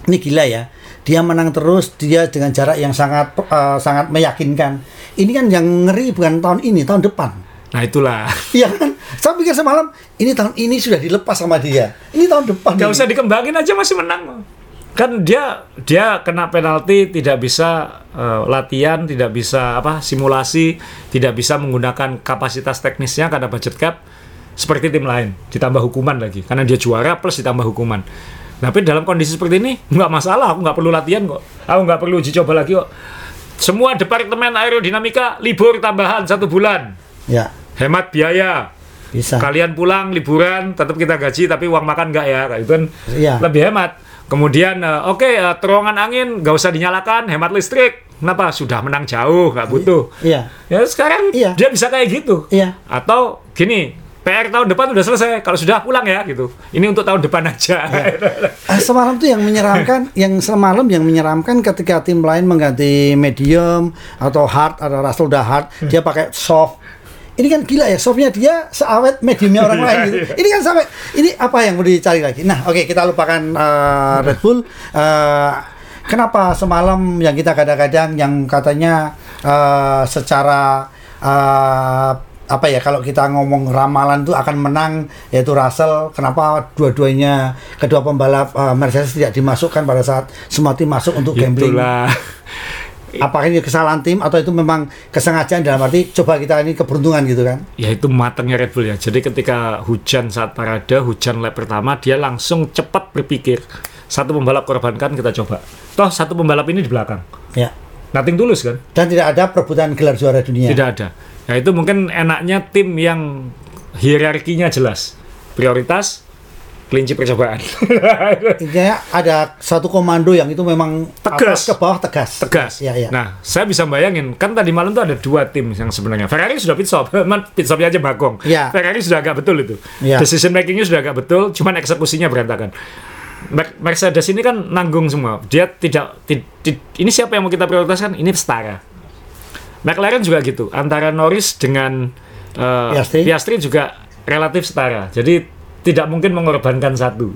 Ini gila ya. Dia menang terus, dia dengan jarak yang sangat eh, sangat meyakinkan. Ini kan yang ngeri bukan tahun ini, tahun depan. nah itulah. Iya kan? Saya pikir semalam ini tahun ini sudah dilepas sama dia. Ini tahun depan. Gak ini. usah dikembangin aja masih menang. Kan dia dia kena penalti tidak bisa eh, latihan, tidak bisa apa simulasi, tidak bisa menggunakan kapasitas teknisnya karena budget cap seperti tim lain. Ditambah hukuman lagi karena dia juara plus ditambah hukuman. Tapi dalam kondisi seperti ini nggak masalah, aku nggak perlu latihan kok. Aku nggak perlu uji coba lagi kok. Semua departemen aerodinamika libur tambahan satu bulan, Ya, hemat biaya bisa. kalian pulang liburan tetap kita gaji tapi uang makan enggak ya itu kan Iya. lebih hemat kemudian eh, oke eh, terowongan angin nggak usah dinyalakan hemat listrik kenapa sudah menang jauh nggak butuh Iya. ya sekarang Iya. dia bisa kayak gitu Iya. atau gini PR tahun depan udah selesai kalau sudah pulang ya gitu ini untuk tahun depan aja Ah, semalam tuh yang menyeramkan, yang semalam yang menyeramkan ketika tim lain mengganti medium atau hard atau Russell udah hard, Hmm. dia pakai soft. Ini kan gila ya, softnya dia seawet mediumnya orang lain gitu. Ini kan sampai ini apa yang mau dicari lagi? Nah, oke kita lupakan uh, Red Bull. Uh, kenapa semalam yang kita kadang-kadang yang katanya uh, secara uh, apa ya kalau kita ngomong ramalan tuh akan menang yaitu Russell kenapa dua-duanya kedua pembalap uh, Mercedes tidak dimasukkan pada saat semua tim masuk untuk gambling itulah apakah ini kesalahan tim atau itu memang kesengajaan dalam arti coba kita ini keberuntungan gitu kan ya itu matangnya Red Bull ya. Jadi ketika hujan saat parade, hujan lap pertama, dia langsung cepat berpikir. Satu pembalap korbankan kita coba. Toh satu pembalap ini di belakang. ya Nothing tulus kan? dan tidak ada perebutan gelar juara dunia Tidak ada. Nah itu mungkin enaknya tim yang hierarkinya jelas. Prioritas kelinci percobaan. Intinya ada satu komando yang itu memang Tegas. ke bawah tegas. Tegas. Ya, ya. Nah, saya bisa bayangin, kan tadi malam tuh ada dua tim yang sebenarnya. Ferrari sudah pit stop, Man, pit stopnya aja bagong. Ya. Ferrari sudah agak betul itu. Ya. Decision makingnya sudah agak betul, cuman eksekusinya berantakan. Mer- Mercedes ini kan nanggung semua. Dia tidak, ti- ti- ini siapa yang mau kita prioritaskan? Ini setara. McLaren juga gitu. Antara Norris dengan eh, Piastri. Piastri juga relatif setara. Jadi tidak mungkin mengorbankan satu.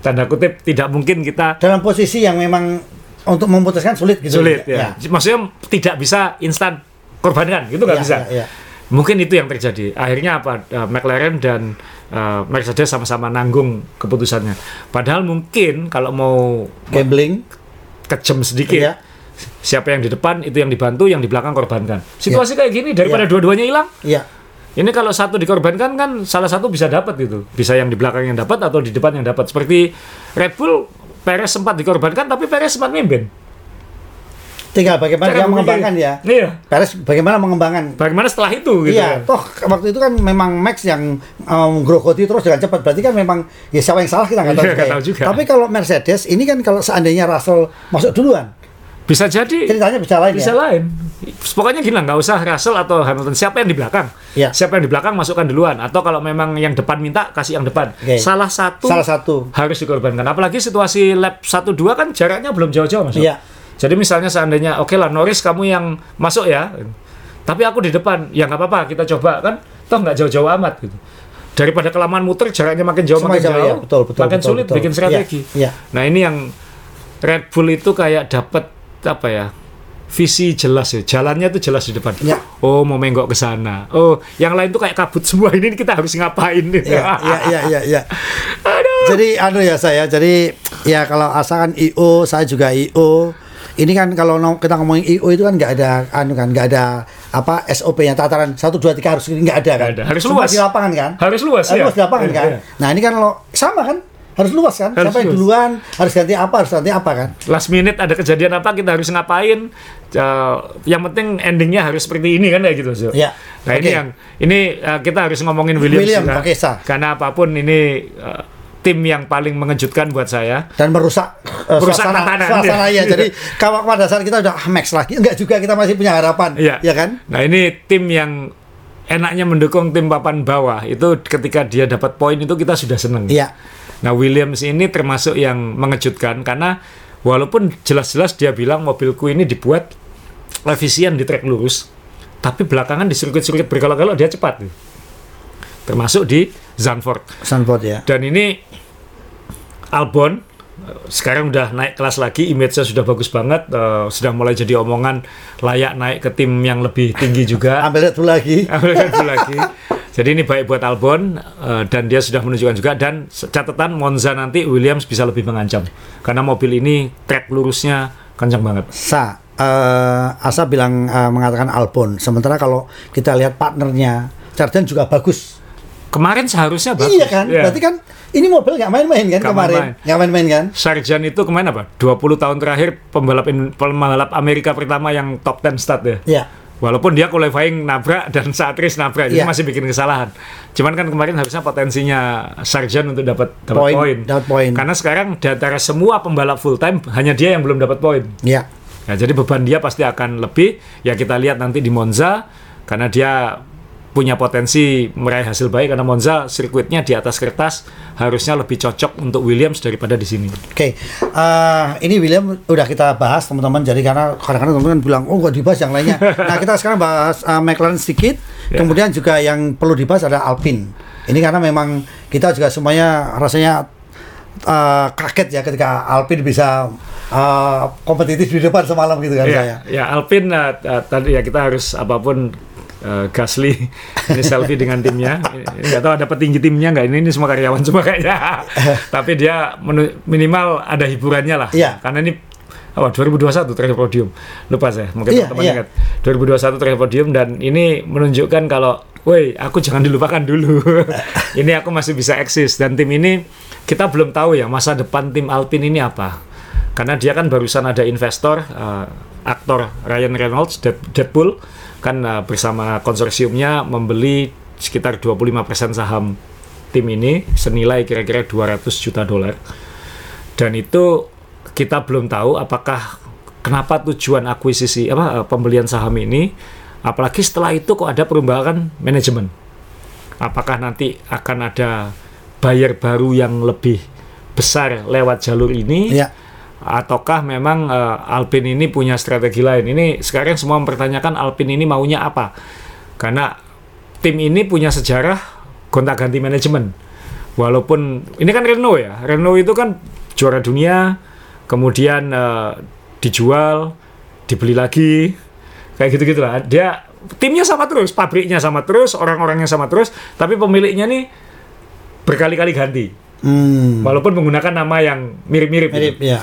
Tanda kutip tidak mungkin kita Dalam posisi yang memang untuk memutuskan sulit gitu. sulit ya. Maksudnya tidak bisa instan korbankan, gitu nggak Ya, bisa. ya, ya. Mungkin itu yang terjadi. Akhirnya apa? eh, McLaren dan eh, Mercedes sama-sama nanggung keputusannya. Padahal mungkin kalau mau Gambling. kejem sedikit, Iya. Siapa yang di depan itu yang dibantu, yang di belakang korbankan. Situasi kayak gini daripada dua-duanya hilang. Iya. Ini kalau satu dikorbankan kan salah satu bisa dapat gitu. Bisa yang di belakang yang dapat atau di depan yang dapat. Seperti Red Bull, Perez sempat dikorbankan tapi Perez sempat mimpin. Tinggal bagaimana Cara dia mengembangkan ya. Iya. Perez bagaimana mengembangkan Bagaimana setelah itu gitu Iya, kan? toh waktu itu kan memang Max yang um, grogoti terus dengan cepat. Berarti kan memang ya siapa yang salah kita nggak tahu, Iya, juga, ya. tahu juga. Tapi kalau Mercedes ini kan kalau seandainya Russell masuk duluan, Bisa jadi ceritanya bisa lain bisa ya. lain. Pokoknya gini lah, nggak usah Russell atau Hamilton. Siapa yang di belakang? Iya. Siapa yang di belakang masukkan duluan. Atau kalau memang yang depan minta kasih yang depan. Oke. Salah satu Salah satu. harus dikorbankan. Apalagi situasi lap 1-2 kan jaraknya belum jauh-jauh mas. Iya. Jadi misalnya seandainya oke lah Norris kamu yang masuk ya, tapi aku di depan ya nggak apa-apa kita coba kan, toh nggak jauh-jauh amat gitu. Daripada kelamaan muter jaraknya makin jauh Semakin makin jauh, jauh, ya. Betul, betul, makin betul, sulit betul. bikin strategi. Iya, iya. Nah ini yang Red Bull itu kayak dapat apa ya? visi jelas ya, jalannya itu jelas di depan. Iya. Oh mau menggok ke sana. Oh yang lain tuh kayak kabut semua ini kita harus ngapain? Iya, iya, iya, iya, iya. Aduh. Jadi anu ya saya, jadi ya kalau asalkan IO, saya juga IO. Ini kan kalau kita ngomongin IO itu kan nggak ada anu kan, nggak ada apa SOP-nya tataran 1 2 3 harus ini nggak ada kan. Ada. Harus luas. di lapangan kan. Harus luas, Harus ya. luas di lapangan Iya, kan. iya. Nah, ini kan lo sama kan? Harus luas kan? Harus Siapa yang luas. duluan, harus ganti apa, harus ganti apa kan? last minute ada kejadian apa kita harus ngapain Uh, yang penting endingnya harus seperti ini kan kayak gitu Zul. Iya. nah ini Oke. yang ini uh, kita harus ngomongin Williams William, juga. oke, sah. karena apa pun ini uh, tim yang paling mengejutkan buat saya dan merusak, uh, Merusak suasana, tatanan, suasana ya. ya. Jadi kalau pada saat kita udah ah, max lagi, enggak juga kita masih punya harapan, Iya. ya kan? nah ini tim yang enaknya mendukung tim papan bawah itu ketika dia dapat poin itu kita sudah seneng Iya. Nah Williams ini termasuk yang mengejutkan karena walaupun jelas-jelas dia bilang mobilku ini dibuat efisien di trek lurus, tapi belakangan di sirkuit-sirkuit berkelok-kelok dia cepat. Termasuk di Zandvoort. Sanford ya. Dan ini Albon sekarang udah naik kelas lagi, image-nya sudah bagus banget, eh, sudah mulai jadi omongan layak naik ke tim yang lebih tinggi juga. Ambil satu lagi. Ambil satu lagi. Jadi ini baik buat Albon eh, dan dia sudah menunjukkan juga dan catatan Monza nanti Williams bisa lebih mengancam karena mobil ini trek lurusnya kencang banget. Sa, eh, Asa bilang eh, mengatakan Albon. Sementara kalau kita lihat partnernya, Sargent juga bagus. Kemarin seharusnya bagus. Iya kan? Iya. Berarti kan ini mobil nggak main-main kan Nggak kemarin? Nggak main-main kan? Sarjan itu kemarin apa? 20 tahun terakhir pembalap in- pembalap Amerika pertama yang top 10 start ya. Iya. Walaupun dia qualifying nabrak dan saat race nabrak, jadi Iya. masih bikin kesalahan. Cuman kan kemarin harusnya potensinya Sarjan untuk dapat dapat Poin, poin. dapat poin. Karena sekarang di antara semua pembalap full time hanya dia yang belum dapat poin. Iya. Ya, jadi beban dia pasti akan lebih. Ya kita lihat nanti di Monza karena dia punya potensi meraih hasil baik karena Monza sirkuitnya di atas kertas harusnya lebih cocok untuk Williams daripada di sini. Oke, Eh, ini William udah kita bahas teman-teman. Jadi karena kadang-kadang teman-teman bilang, oh nggak dibahas yang lainnya. nah kita sekarang bahas eh, McLaren sedikit. Ya. Kemudian juga yang perlu dibahas ada Alpine. Ini karena memang kita juga semuanya rasanya eh, kaget ya ketika Alpine bisa eh, kompetitif di depan semalam gitu kan saya. Ya, ya Alpine uh, uh, tadi ya kita harus apa pun uh, Gasly ini selfie dengan timnya. Nggak tahu ada petinggi timnya nggak ini ini semua karyawan semua kayaknya. Tapi dia menu- minimal ada hiburannya lah. Iya. Karena ini apa 2021 terakhir podium. Lupa saya. Mungkin Iya, teman-teman iya. ingat. 2021 terakhir podium dan ini menunjukkan kalau Woi, aku jangan dilupakan dulu. ini aku masih bisa eksis dan tim ini kita belum tahu ya masa depan tim Alpine ini apa karena dia kan barusan ada investor eh, aktor Ryan Reynolds Dead- Deadpool kan eh, bersama konsorsiumnya membeli sekitar 25% saham tim ini senilai kira-kira 200 juta dolar. Dan itu kita belum tahu apakah kenapa tujuan akuisisi apa eh, pembelian saham ini apalagi setelah itu kok ada perubahan manajemen. Apakah nanti akan ada buyer baru yang lebih besar lewat jalur ini? Ya. Ataukah memang eh, Alpine ini punya strategi lain? Ini sekarang semua mempertanyakan Alpine ini maunya apa? Karena tim ini punya sejarah gonta-ganti manajemen. Walaupun ini kan Renault ya, Renault itu kan juara dunia, kemudian eh, dijual, dibeli lagi, kayak gitu-gitu lah. Dia timnya sama terus, pabriknya sama terus, orang-orangnya sama terus, tapi pemiliknya nih berkali-kali ganti. Hmm. Walaupun menggunakan nama yang mirip-mirip. gitu. Mirip ya.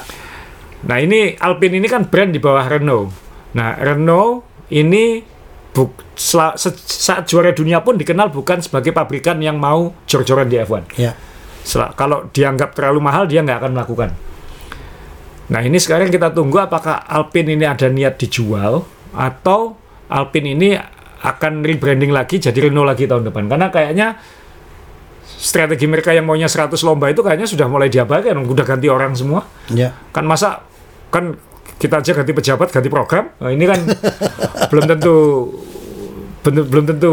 Nah ini Alpine ini kan brand di bawah Renault. Nah Renault ini buk, sela- se- saat juara dunia pun dikenal bukan sebagai pabrikan yang mau jor-joran di F1. Ya. Sel- kalau dianggap terlalu mahal dia nggak akan melakukan. Nah ini sekarang kita tunggu apakah Alpine ini ada niat dijual atau Alpine ini akan rebranding lagi jadi Renault lagi tahun depan. Karena kayaknya strategi mereka yang maunya 100 lomba itu kayaknya sudah mulai diabaikan, udah ganti orang semua Ya. kan masa kan kita aja ganti pejabat ganti program Nah, ini kan belum tentu belum belum tentu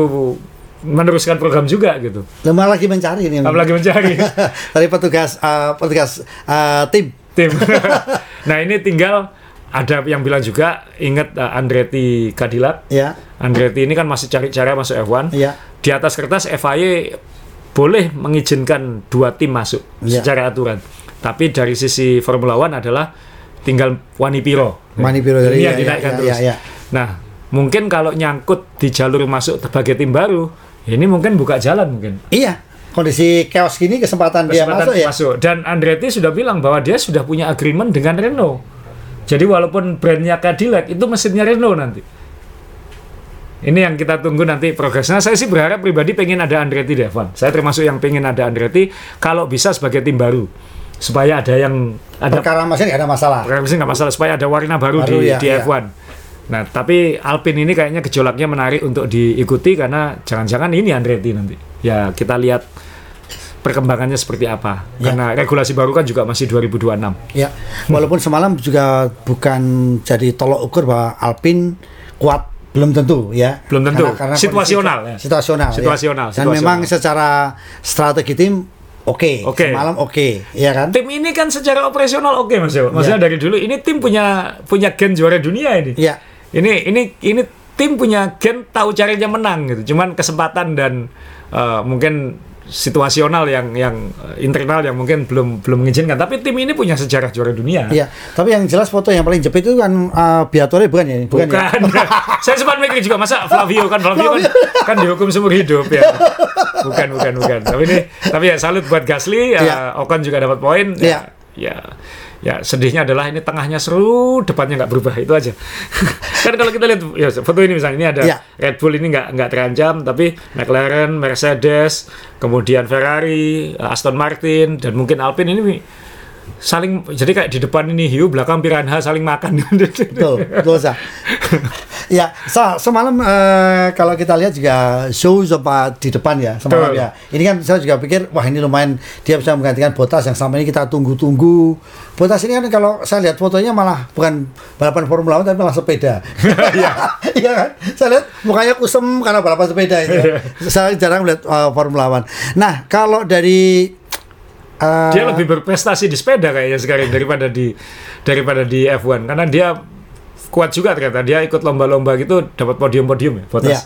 meneruskan program juga gitu Lemah lagi mencari ini. apalagi mencari Dari petugas eh, petugas eh, tim. tim nah ini tinggal ada yang bilang juga ingat uh, Andretti Cadillac Ya. Andretti ini kan masih cari cara masuk F1 Ya. di atas kertas FIA boleh mengizinkan dua tim masuk Ya. secara aturan tapi dari sisi Formula One adalah tinggal Wani Piro Manipiro dari Ini ya, yang dinaikkan ya, terus. ya, ya. Nah, mungkin kalau nyangkut di jalur masuk sebagai tim baru, ini mungkin buka jalan mungkin. Iya. Kondisi chaos gini kesempatan, dia Kesempatan masuk ya. Dan Andretti sudah bilang bahwa dia sudah punya agreement dengan Renault. Jadi walaupun brandnya Cadillac, itu mesinnya Renault nanti. Ini yang kita tunggu nanti progresnya. Saya sih berharap pribadi pengen ada Andretti F1. Saya termasuk yang pengen ada Andretti kalau bisa sebagai tim baru. Supaya ada yang ada Perkara mesin nggak ada masalah. Racing nggak masalah supaya ada warna baru, Baru, di, ya, di ya. F1. Nah, tapi Alpine ini kayaknya gejolaknya menarik untuk diikuti karena jangan-jangan ini Andretti nanti. Ya, kita lihat perkembangannya seperti apa. Ya. Karena regulasi baru kan juga masih 2026. Ya, walaupun semalam juga bukan jadi tolok ukur bahwa Alpine kuat belum tentu ya. Belum tentu. kondisi- Situasional, ya. Situasional. ya. Situasional, Dan situasional. memang secara strategi tim oke. Oke. Semalam oke, ya kan? Tim ini kan secara operasional oke Mas Dewa. Maksudnya dari dulu ini tim punya punya gen juara dunia ini. Ya. Ini ini ini tim punya gen tahu caranya menang gitu. Cuman kesempatan dan eh, mungkin situasional yang yang eh, internal yang mungkin belum belum mengizinkan. Tapi tim ini punya sejarah juara dunia. Iya, tapi yang jelas foto yang paling jepit itu kan uh, Beatore bukan ya? Bukan, ya? Bukan. Saya sempat mikir juga masa Flavio kan Flavio kan, kan dihukum seumur hidup ya. Bukan bukan bukan. Tapi ini tapi ya salut buat Gasly, ya, Iya. Ocon juga dapat poin. Iya. Ya, ya sedihnya adalah ini tengahnya seru, depannya nggak berubah itu aja. kan kalau kita lihat ya foto ini misalnya ini ada Iya. Red Bull ini nggak nggak terancam, tapi McLaren, Mercedes, kemudian Ferrari, Aston Martin dan mungkin Alpine ini saling jadi kayak di depan ini hiu, belakang piranha saling makan. Betul, betul Sa. ya, Sa, semalam eh, kalau kita lihat juga show sempat di depan ya semalam Betul. ya. Ini kan saya juga pikir wah ini lumayan dia bisa menggantikan Botas yang selama ini kita tunggu-tunggu. Botas ini kan kalau saya lihat fotonya malah bukan balapan Formula 1 tapi malah sepeda. Iya. Iya kan? Saya lihat mukanya kusem karena balapan sepeda itu. ya. saya jarang lihat eh, Formula 1. Nah, kalau dari eh, dia lebih berprestasi di sepeda kayaknya sekarang daripada di daripada di F1 karena dia kuat juga ternyata dia ikut lomba-lomba gitu dapat podium-podium ya Ya. Bottas.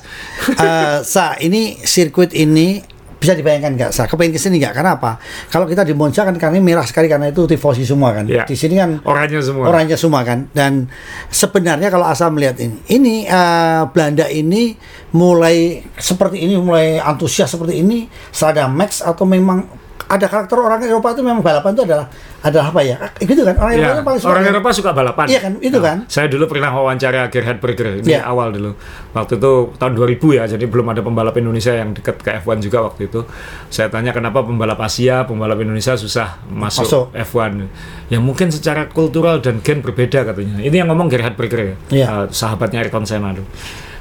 Eh, Sa, ini sirkuit ini bisa dibayangkan nggak Sa? Kepengen ke sini nggak? Karena apa? Kalau kita di Monza kan karena merah sekali karena itu tifosi semua kan. Ya. Di sini kan Orangnya semua. orangnya semua kan. Dan sebenarnya kalau asal melihat ini, ini eh, Belanda ini mulai seperti ini, mulai antusias seperti ini setelah ada Max atau memang ada karakter orang Eropa itu memang balapan itu adalah adalah apa ya? Gitu kan? Orang Eropa Ya, paling suka orang kan? Eropa suka balapan. Iya kan? Itu kan? Saya dulu pernah wawancara Gerhard Berger ini Iya. awal dulu. Waktu itu tahun 2000 ya, jadi belum ada pembalap Indonesia yang dekat ke F1 juga waktu itu. Saya tanya kenapa pembalap Asia, pembalap Indonesia susah masuk, Masuk. F1. Ya mungkin secara kultural dan gen berbeda katanya. Ini yang ngomong Gerhard Berger ya, eh, sahabatnya Ayrton Senna tuh.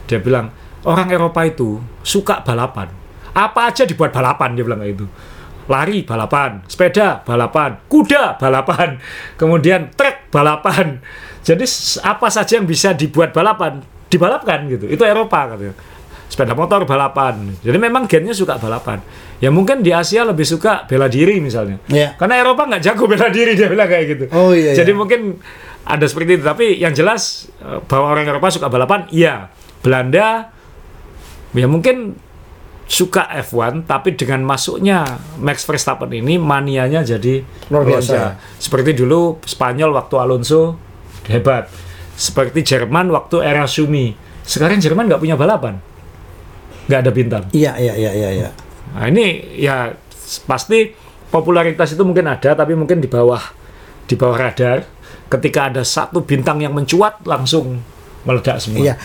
Dia bilang orang Eropa itu suka balapan. Apa aja dibuat balapan dia bilang kayak itu. Lari balapan, sepeda balapan, kuda balapan, kemudian truk balapan. Jadi apa saja yang bisa dibuat balapan, dibalapkan gitu. Itu Eropa katanya. Sepeda motor balapan. Jadi memang gennya suka balapan. Ya mungkin di Asia lebih suka bela diri misalnya. Iya. Karena Eropa nggak jago bela diri dia bilang kayak gitu. Oh, iya, Jadi iya. mungkin ada seperti itu. Tapi yang jelas eh, bahwa orang Eropa suka balapan, iya. Belanda ya mungkin suka F1 tapi dengan masuknya Max Verstappen ini manianya jadi Luar biasa. Seperti dulu Spanyol waktu Alonso hebat. Seperti Jerman waktu era Sumi. Sekarang Jerman nggak punya balapan. Nggak ada bintang. Iya, iya, iya, iya, iya. Nah ini ya pasti popularitas itu mungkin ada tapi mungkin di bawah di bawah radar. Ketika ada satu bintang yang mencuat langsung meledak semua. Iya.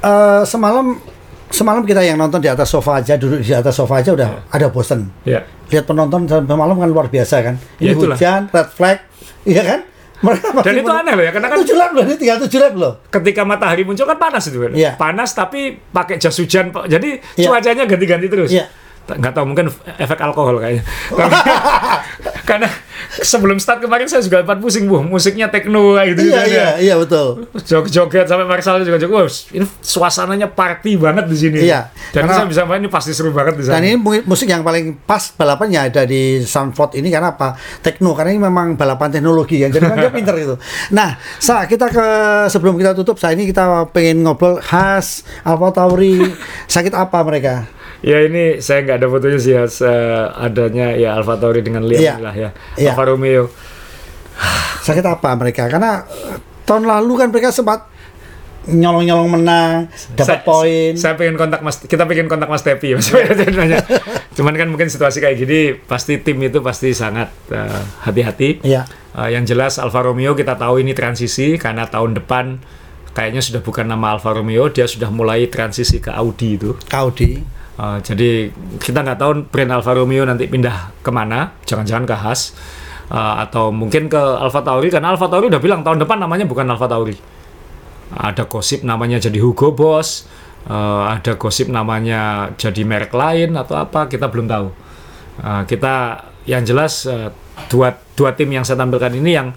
Eh, semalam semalam kita yang nonton di atas sofa aja, duduk di atas sofa aja udah ada bosen. Ya. Lihat penonton sampai malam kan luar biasa kan. Ini Ya, itulah. hujan, red flag, iya kan? Mereka Dan itu aneh loh ya karena kan tujuh lap loh, ini tinggal tujuh lap loh. ketika matahari muncul kan panas itu kan. Iya. Panas tapi pakai jas hujan. Jadi Iya. cuacanya ganti-ganti terus. Iya. Nggak tahu mungkin efek alkohol kayaknya. Karena, karena sebelum start kemarin saya juga sempat pusing bu, musiknya techno kayak gitu. Iya, iya, iya betul. Joget-joget sampai Marcel juga joget. Wah, ini suasananya party banget di sini. Iya, Dan karena- saya bisa main ini pasti seru banget di sana. Dan ini mu- musik yang paling pas balapannya ada di Soundford ini karena apa? Tekno karena ini memang balapan teknologi kan. Jadi dia pinter itu. Nah, sa kita ke sebelum kita tutup, saya ini kita pengen ngobrol khas Alfa Tauri sakit apa mereka? Ya ini saya nggak ada fotonya sih ya, se- adanya ya Alfa Tauri dengan Liam Iya. lah ya. Iya. Alfa Romeo. Sakit apa mereka? Karena tahun lalu kan mereka sempat nyolong-nyolong menang, dapat poin. Saya pengen kontak Mas, kita pengen kontak Mas Tepi Mas. Nanya. Cuman kan mungkin situasi kayak gini pasti tim itu pasti sangat eh, hati-hati. Iya. Eh, yang jelas Alfa Romeo kita tahu ini transisi karena tahun depan kayaknya sudah bukan nama Alfa Romeo, dia sudah mulai transisi ke Audi itu. Audi. Uh, jadi kita nggak tahu brand Alfa Romeo nanti pindah ke mana, jangan-jangan ke Haas uh, atau mungkin ke Alfa Tauri karena Alfa Tauri udah bilang tahun depan namanya bukan Alfa Tauri. Ada gosip namanya jadi Hugo Boss, uh, ada gosip namanya jadi merek lain atau apa kita belum tahu. Uh, kita yang jelas uh, dua dua tim yang saya tampilkan ini yang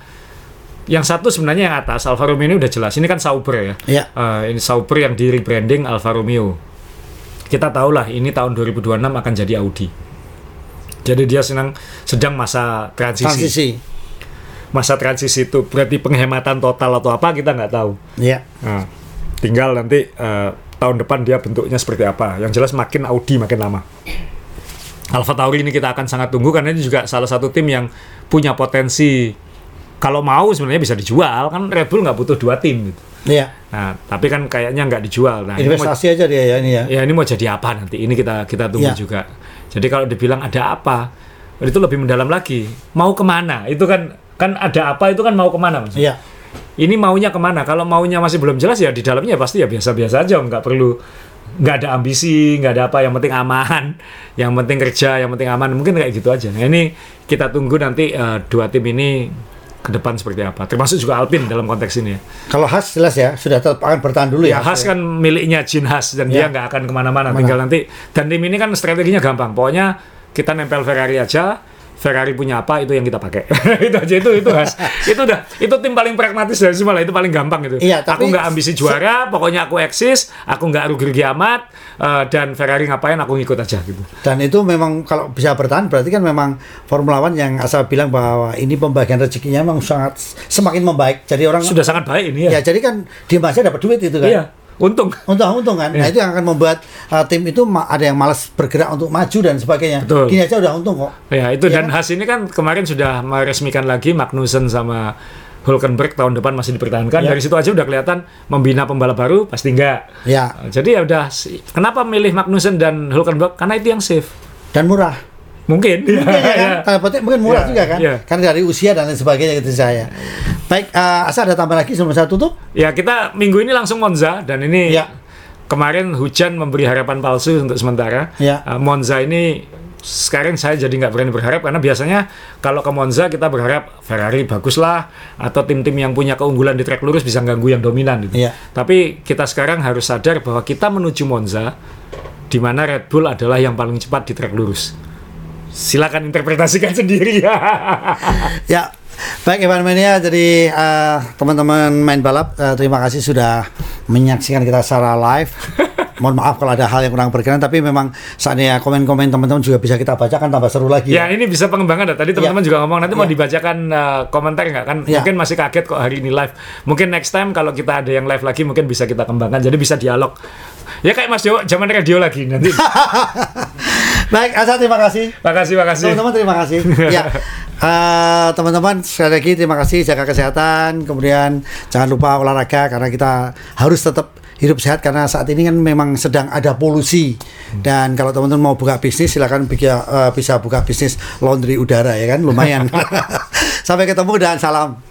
yang satu sebenarnya yang atas Alfa Romeo ini udah jelas ini kan Sauber ya. Iya. Eh, ini Sauber yang di rebranding Alfa Romeo. Kita tahu lah ini tahun 2026 akan jadi Audi. Jadi dia senang sedang masa transisi. Transisi. Masa transisi itu berarti penghematan total atau apa kita nggak tahu. Iya. Nah, tinggal nanti eh, tahun depan dia bentuknya seperti apa. Yang jelas makin Audi makin lama. Alfa Tauri ini kita akan sangat tunggu karena ini juga salah satu tim yang punya potensi kalau mau sebenarnya bisa dijual kan Red Bull nggak butuh dua tim gitu. Iya. Nah, tapi kan kayaknya nggak dijual. Nah, ini mau, Investasi aja dia ya ini ya. ya ini mau jadi apa nanti? Ini kita kita tunggu Ya. juga. Jadi kalau dibilang ada apa, itu lebih mendalam lagi. Mau ke mana? Itu kan kan ada apa itu kan mau ke mana mas? Iya. Ini maunya ke mana? Kalau maunya masih belum jelas ya di dalamnya pasti ya biasa-biasa aja, nggak perlu nggak ada ambisi, nggak ada apa. Yang penting aman, yang penting kerja, yang penting aman. Mungkin kayak gitu aja. Nah ini kita tunggu nanti eh, dua tim ini ke depan seperti apa. Termasuk juga Alpine dalam konteks ini ya. Kalau khas jelas ya sudah tetap akan bertahan dulu Ya, ya. Haas kan miliknya Jin Haas dan Ya. dia nggak akan ke mana-mana. Mana? Tinggal nanti dan tim ini kan strateginya gampang. Pokoknya kita nempel Ferrari aja. Ferrari punya apa itu yang kita pakai. itu aja itu itu Haas. itu udah itu tim paling pragmatis dari semua lah. Itu paling gampang itu. Iya, tapi aku nggak ambisi juara. Pokoknya aku eksis. Aku nggak rugi-rugi amat. eh, dan Ferrari ngapain aku ngikut aja gitu. Dan itu memang kalau bisa bertahan berarti kan memang Formula One yang asal bilang bahwa ini pembagian rezekinya memang sangat semakin membaik. Jadi orang Sudah sangat baik ini ya ya. jadi kan dia aja dapat duit itu kan. Iya. Untung. Untung-untung kan. Nah Iya. itu yang akan membuat uh, tim itu ada yang malas bergerak untuk maju dan sebagainya. Betul. Gini aja udah untung kok. Ya itu Iya dan kan? Haas ini kan kemarin sudah meresmikan lagi Magnussen sama Hulkenberg tahun depan masih dipertahankan. Ya. Dari situ aja udah kelihatan membina pembalap baru pasti enggak. Ya Jadi ya udah kenapa milih Magnussen dan Hulkenberg? Karena itu yang safe. dan murah. Mungkin. Mungkin ya kan? Ya. Tanda petik mungkin murah juga kan? Karena dari usia dan lain sebagainya gitu saya. Baik, uh, Asa ada tambah lagi sebelum saya tutup? Ya kita minggu ini langsung Monza dan ini Ya. kemarin hujan memberi harapan palsu untuk sementara. Ya. Uh, Monza ini sekarang saya jadi nggak berani berharap karena biasanya kalau ke Monza kita berharap Ferrari bagus lah atau tim-tim yang punya keunggulan di trek lurus bisa ganggu yang dominan gitu. Iya. Tapi kita sekarang harus sadar bahwa kita menuju Monza di mana Red Bull adalah yang paling cepat di trek lurus. Silakan interpretasikan sendiri ya. Ya, baik Evan Mania. Jadi eh, teman-teman main balap, eh, terima kasih sudah menyaksikan kita secara live. Mohon maaf kalau ada hal yang kurang berkenan, tapi memang saatnya komen-komen teman-teman juga bisa kita bacakan tambah seru lagi. Ya ini bisa pengembangan. dah. Tadi teman-teman Ya. juga ngomong nanti mau Ya. dibacakan uh, komentar nggak kan? Ya. Mungkin masih kaget kok hari ini live. Mungkin next time kalau kita ada yang live lagi mungkin bisa kita kembangkan. Jadi bisa dialog. Ya kayak Mas Dewo zaman radio lagi nanti. Baik, Asa terima kasih. makasih makasih. Teman-teman terima kasih. ya. eh, teman-teman sekali lagi terima kasih jaga kesehatan, kemudian jangan lupa olahraga karena kita harus tetap hidup sehat karena saat ini kan memang sedang ada polusi dan kalau teman-teman mau buka bisnis silakan bisa, eh, bisa buka bisnis laundry udara ya kan lumayan. Sampai ketemu dan salam.